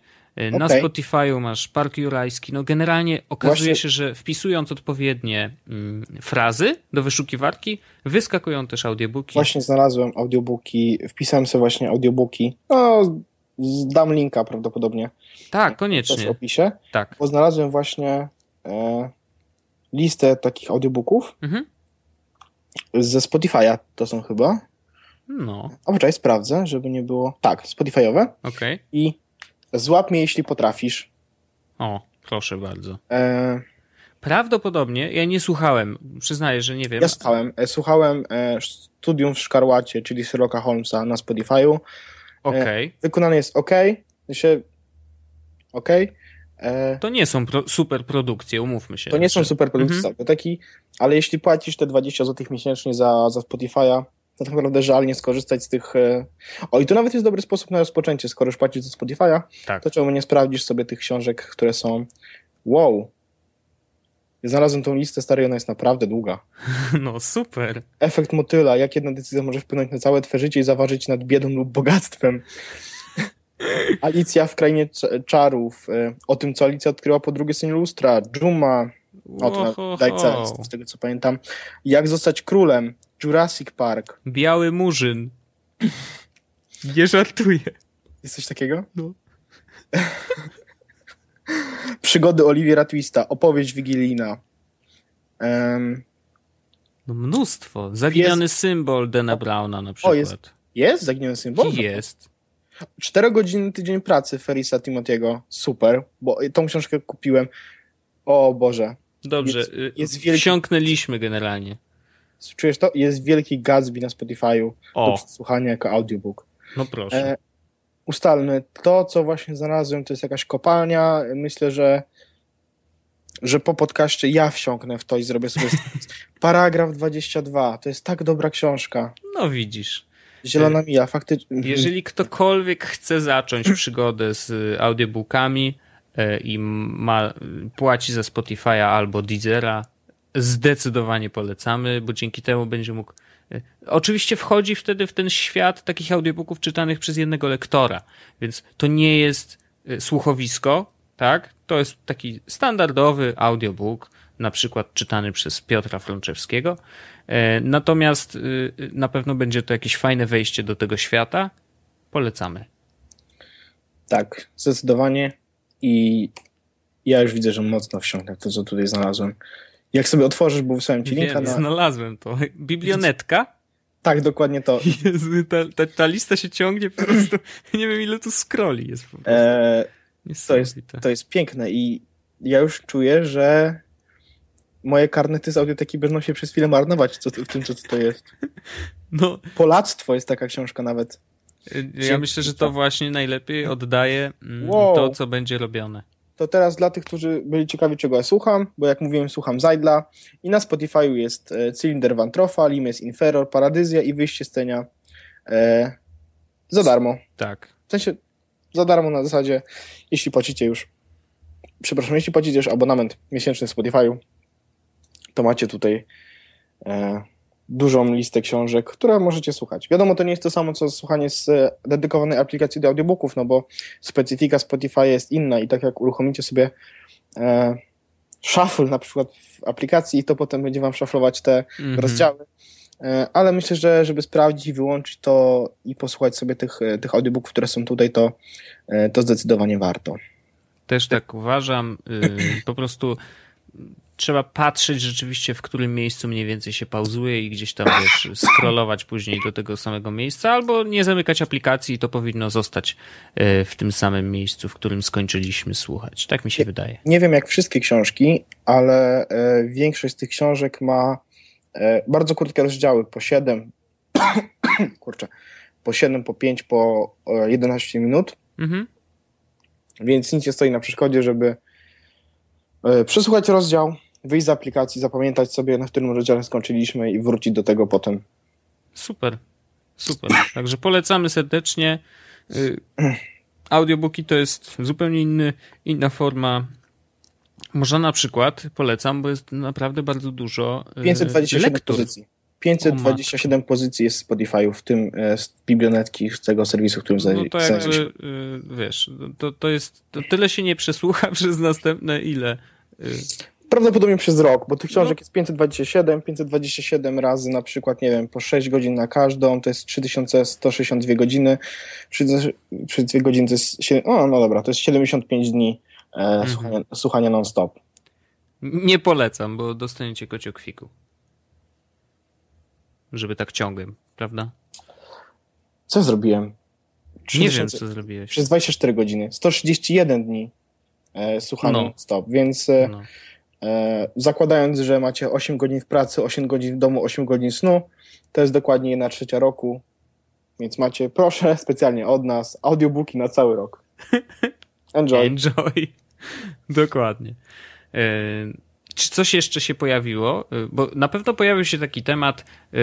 Na okay. Spotify'u masz Park Jurajski. No generalnie okazuje Właśnie... się, że wpisując odpowiednie mm, frazy do wyszukiwarki, wyskakują też audiobooki. Właśnie znalazłem audiobooki, wpisałem sobie właśnie audiobooki. No, dam linka prawdopodobnie. Tak, koniecznie. W opisie. Tak. Bo znalazłem właśnie e, listę takich audiobooków mhm. ze Spotify'a to są chyba. No. Poczekaj, sprawdzę, żeby nie było... Tak, Spotify'owe. Okej. Okay. I złap mnie, jeśli potrafisz. O, proszę bardzo. E... Prawdopodobnie, ja nie słuchałem, przyznaję, że nie wiem. Ja słuchałem. E, słuchałem e, Studium w Szkarłacie, czyli Sherlocka Holmesa na Spotify'u. Okej. Okay. Wykonany jest ok. Się... Ok. E, to nie są pro, super produkcje, umówmy się. To nie są super produkcje mhm. biblioteki, ale jeśli płacisz te 20 zł miesięcznie za, za Spotify'a, to tak naprawdę żal nie skorzystać z tych... E, o, i to nawet jest dobry sposób na rozpoczęcie, skoro już płacisz za Spotify'a, tak. to czemu nie sprawdzisz sobie tych książek, które są wow, znalazłem tą listę, stary, ona jest naprawdę długa. No super. Efekt motyla, jak jedna decyzja może wpłynąć na całe twoje życie i zaważyć nad biedą lub bogactwem. Alicja w Krainie Czarów, e, o tym, co Alicja odkryła po drugiej stronie lustra, Juma, o to Dajca, z tego co pamiętam, jak zostać królem, Jurassic Park. Biały Murzyn. Nie żartuję. Jest coś takiego? No. Przygody Oliwiera Twista, opowieść wigilijna. Um, no mnóstwo. Zaginiony jest... symbol Dana Browna na przykład. O, jest, jest zaginiony symbol? Jest. Czterogodzinny tydzień pracy Ferisa Timotiego. Super, bo tą książkę kupiłem. O Boże. Dobrze, jest, y, jest wielki... wsiąknęliśmy generalnie. Czujesz to? Jest wielki Gatsby na Spotify'u do przesłuchania jako audiobook. No proszę. E, ustalmy, to co właśnie znalazłem to jest jakaś kopalnia. Myślę, że że po podcaście ja wsiąknę w to i zrobię sobie paragraf 22. To jest tak dobra książka. No widzisz. Zielona Mija, faktycznie. Jeżeli ktokolwiek chce zacząć przygodę z audiobookami e, i ma, płaci za Spotify'a albo Deezera, zdecydowanie polecamy, bo dzięki temu będzie mógł e, Oczywiście wchodzi wtedy w ten świat takich audiobooków czytanych przez jednego lektora, więc to nie jest e, słuchowisko, tak? To jest taki standardowy audiobook, na przykład czytany przez Piotra Frączewskiego. E, natomiast na pewno będzie to jakieś fajne wejście do tego świata. Polecamy. Tak, zdecydowanie. I ja już widzę, że mocno wsiąknę to, co tutaj znalazłem. Jak sobie otworzysz, bo wysłałem ci linka Wiem, na... znalazłem to. Biblionetka? Tak, dokładnie to. Jezu, ta, ta, ta, lista się ciągnie po prostu. Nie wiem, ile tu scrolli jest po prostu. Eee, to, jest, to jest piękne i ja już czuję, że moje karnety z audioteki będą się przez chwilę marnować co, w tym, co to jest. No. Polactwo jest taka książka nawet. Ja myślę, że to właśnie najlepiej oddaje mm, wow. to, co będzie robione to teraz dla tych, którzy byli ciekawi, czego ja słucham, bo jak mówiłem, słucham Zajdla i na Spotify'u jest e, Cylinder Vantrofa, Limes Inferor, Paradyzja i Wyjście z Tenia e, za darmo. Tak. W sensie za darmo na zasadzie, jeśli płacicie już, przepraszam, jeśli płacicie już abonament miesięczny Spotify'u, to macie tutaj e, dużą listę książek, które możecie słuchać. Wiadomo, to nie jest to samo, co słuchanie z e, dedykowanej aplikacji do audiobooków, no bo specyfika Spotify jest inna i tak jak uruchomicie sobie e, shuffle na przykład w aplikacji, to potem będzie wam szaflować te mm -hmm. rozdziały. E, ale myślę, że żeby sprawdzić i wyłączyć to i posłuchać sobie tych, e, tych audiobooków, które są tutaj, to, e, to zdecydowanie warto. Też tak uważam. Y, po prostu trzeba patrzeć rzeczywiście, w którym miejscu mniej więcej się pauzuje i gdzieś tam, wiesz, scrollować później do tego samego miejsca, albo nie zamykać aplikacji i to powinno zostać e, w tym samym miejscu, w którym skończyliśmy słuchać. Tak mi się wydaje. Nie wiem jak wszystkie książki, ale e, większość z tych książek ma e, bardzo krótkie rozdziały, po 7, kurczę, po 7, po 5, po 11 minut. Mhm. Więc nic nie stoi na przeszkodzie, żeby przesłuchać rozdział, wyjść z aplikacji, zapamiętać sobie, na którym rozdziale skończyliśmy i wrócić do tego potem. Super, super. Także polecamy serdecznie. Y, audiobooki to jest zupełnie inny, inna forma. Można na przykład, polecam, bo jest naprawdę bardzo dużo 527 y, lektur. pozycji. 527 pozycji jest Spotify'u, w tym e, z biblioteki, z tego serwisu, w którym No to jakby, y, wiesz, to, to jest, to tyle się nie przesłucha przez następne ile? Prawdopodobnie przez rok, bo tych książek no. jest 527, 527 razy na przykład, nie wiem, po 6 godzin na każdą, to jest 3162 godziny, 32 godziny to jest, 7, o no dobra, to jest 75 dni e, mhm. słuchania, słuchania non-stop. Nie polecam, bo dostaniecie kociokwiku. Żeby tak ciągłem, prawda? Co zrobiłem? 3000, nie wiem, co zrobiłeś. Przez 24 godziny, 131 dni e, słuchania no. non-stop, więc... E, no zakładając, że macie 8 godzin w pracy, 8 godzin w domu, 8 godzin snu, to jest dokładnie 1 trzecia roku, więc macie, proszę, specjalnie od nas, audiobooki na cały rok. Enjoy. Enjoy. Dokładnie. Czy coś jeszcze się pojawiło? Y, bo na pewno pojawił się taki temat, y,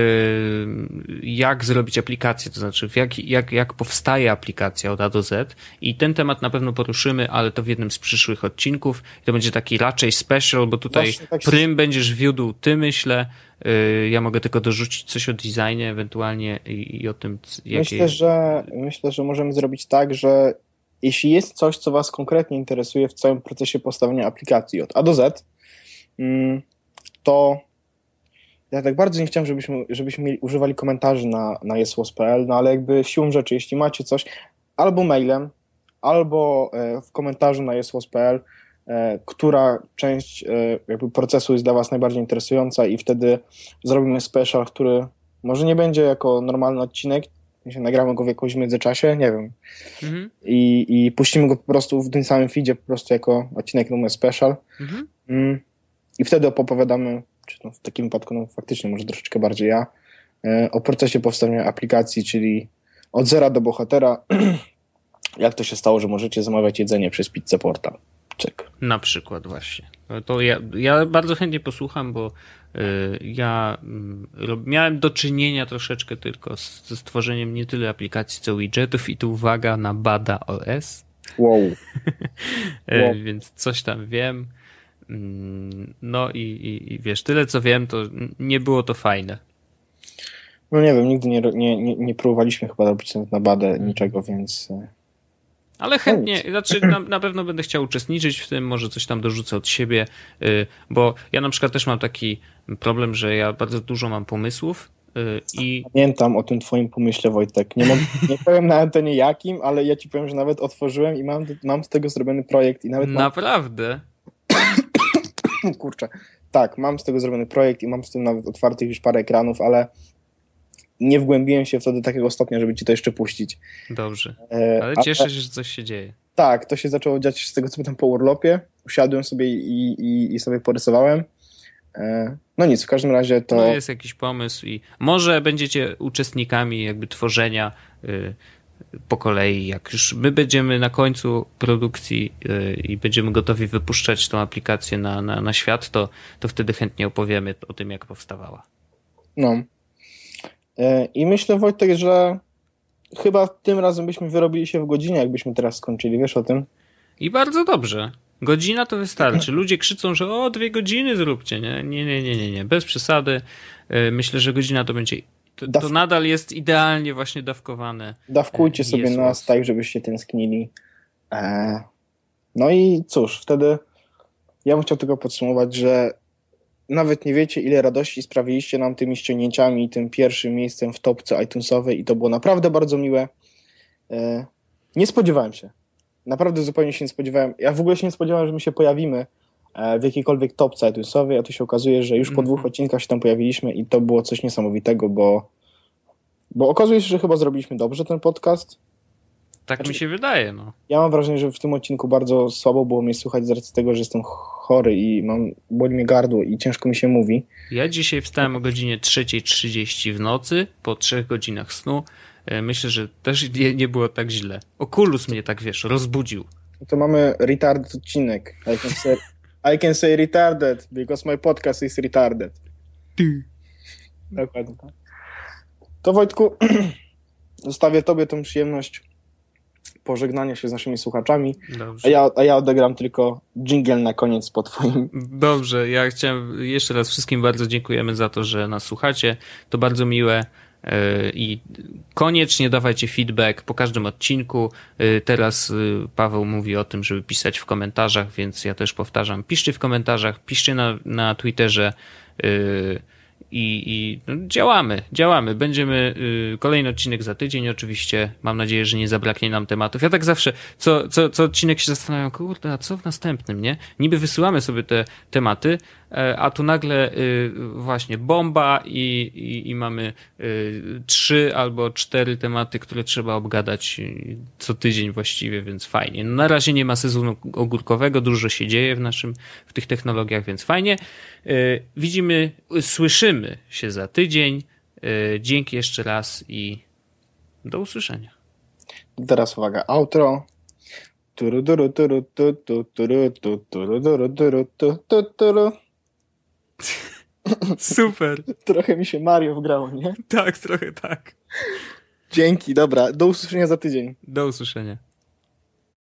jak zrobić aplikację, to znaczy jak, jak, jak powstaje aplikacja od A do Z. I ten temat na pewno poruszymy, ale to w jednym z przyszłych odcinków. I to będzie taki raczej special, bo tutaj tak prym się... będziesz wiódł ty, myślę. Y, ja mogę tylko dorzucić coś o designie ewentualnie i, i o tym, jakie... Myślę, że myślę, że możemy zrobić tak, że jeśli jest coś, co Was konkretnie interesuje w całym procesie powstawania aplikacji od A do Z, to ja tak bardzo nie chciałem, żebyśmy, żebyśmy mieli, używali komentarzy na, na jesłos.pl, no ale jakby siłą rzeczy, jeśli macie coś, albo mailem, albo e, w komentarzu na jesłos.pl, e, która część e, jakby procesu jest dla Was najbardziej interesująca i wtedy zrobimy special, który może nie będzie jako normalny odcinek, nagramy go w jakimś międzyczasie, nie wiem. Mhm. I, I puścimy go po prostu w tym samym feedzie, po prostu jako odcinek numer special. Mhm. Mm. I wtedy opowiadamy, czy no w takim wypadku no faktycznie może troszeczkę bardziej ja, e, o procesie powstania aplikacji, czyli od zera do bohatera. Jak to się stało, że możecie zamawiać jedzenie przez Pizza Portal? Czek. Na przykład właśnie. To ja, ja bardzo chętnie posłucham, bo Y, ja mm, miałem do czynienia troszeczkę tylko ze stworzeniem nie tyle aplikacji, co widgetów i tu uwaga na Bada OS. Wow. Y, wow. Więc coś tam wiem. No i, i, i, wiesz, tyle co wiem, to nie było to fajne. No nie wiem, nigdy nie, nie, nie próbowaliśmy chyba robić na Badę niczego, więc y, ale chętnie, znaczy na, na, pewno będę chciał uczestniczyć w tym, może coś tam dorzucę od siebie, y, bo ja na przykład też mam taki problem, że ja bardzo dużo mam pomysłów y, i... Pamiętam o tym twoim pomyśle, Wojtek. Nie, nie powiem na antenie jakim, ale ja ci powiem, że nawet otworzyłem i mam, mam z tego zrobiony projekt i nawet mam... Naprawdę? Kurczę. Tak, mam z tego zrobiony projekt i mam z tym nawet otwartych już parę ekranów, ale nie wgłębiłem się w to do takiego stopnia, żeby ci to jeszcze puścić. Dobrze. E, Ale cieszę się, że coś się dzieje. Tak, to się zaczęło dziać z tego, co tam po urlopie. Usiadłem sobie i, i, i sobie porysowałem. E, no nic, w każdym razie to... No jest jakiś pomysł i może będziecie uczestnikami jakby tworzenia y, po kolei, jak już my będziemy na końcu produkcji y, i będziemy gotowi wypuszczać tą aplikację na, na, na świat, to, to wtedy chętnie opowiemy o tym, jak powstawała. No, E, I myślę, Wojtek, że chyba tym razem byśmy wyrobili się w godzinie, jakbyśmy teraz skończyli. Wiesz o tym? I bardzo dobrze. Godzina to wystarczy. Ludzie krzyczą, że o, dwie godziny zróbcie. Nie, nie, nie, nie, nie, bez przesady. E, myślę, że godzina to będzie. To, to nadal jest idealnie właśnie dawkowane. Dawkujcie sobie nas tak, żebyście tęsknili. No i cóż, wtedy ja bym chciał tylko podsumować, że nawet nie wiecie, ile radości sprawiliście nam tymi ściągnięciami i tym pierwszym miejscem w topce iTunesowej i to było naprawdę bardzo miłe. E, nie spodziewałem się. Naprawdę zupełnie się nie spodziewałem. Ja w ogóle się nie spodziewałem, że my się pojawimy w jakiejkolwiek topce iTunesowej, a tu się okazuje, że już po mm -hmm. dwóch odcinkach się tam pojawiliśmy i to było coś niesamowitego, bo, bo okazuje się, że chyba zrobiliśmy dobrze ten podcast. Tak znaczy, mi się wydaje, no. Ja mam wrażenie, że w tym odcinku bardzo słabo było mnie słuchać z racji tego, że jestem chory i mam, boli mnie gardło i ciężko mi się mówi. Ja dzisiaj wstałem o godzinie 3.30 w nocy, po trzech godzinach snu. E, myślę, że też nie, nie było tak źle. Okulus mnie tak, wiesz, rozbudził. To mamy retarded odcinek. I can say, retarded, because my podcast is retarded. Ty. Dokładnie. To Wojtku, zostawię tobie tą przyjemność pożegnania się z naszymi słuchaczami, a ja, a ja odegram tylko jingle na koniec po twoim. Dobrze, ja chciałem jeszcze raz wszystkim bardzo dziękujemy za to, że nas słuchacie. To bardzo miłe i koniecznie dawajcie feedback po każdym odcinku. E, teraz e, Paweł mówi o tym, żeby pisać w komentarzach, więc ja też powtarzam, piszcie w komentarzach, piszcie na, na Twitterze i, i no, działamy, działamy. Będziemy, y, kolejny odcinek za tydzień oczywiście. Mam nadzieję, że nie zabraknie nam tematów. Ja tak zawsze, co, co, co odcinek się zastanawiam, kurde, a co w następnym, nie? Niby wysyłamy sobie te tematy, E, a tu nagle y, właśnie bomba i, i, i, mamy y, trzy albo cztery tematy, które trzeba obgadać y, co tydzień właściwie, więc fajnie. No na razie nie ma sezonu ogórkowego, dużo się dzieje w naszym, w tych technologiach, więc fajnie. Widzimy, słyszymy się za tydzień. Dzięki jeszcze raz i do usłyszenia. Teraz uwaga, outro. Turu, turu, turu, turu, turu, turu, turu, turu, turu, turu, turu. Super. Trochę mi się Mario wgrało, nie? Tak, trochę tak. Dzięki, dobra. Do usłyszenia za tydzień. Do usłyszenia.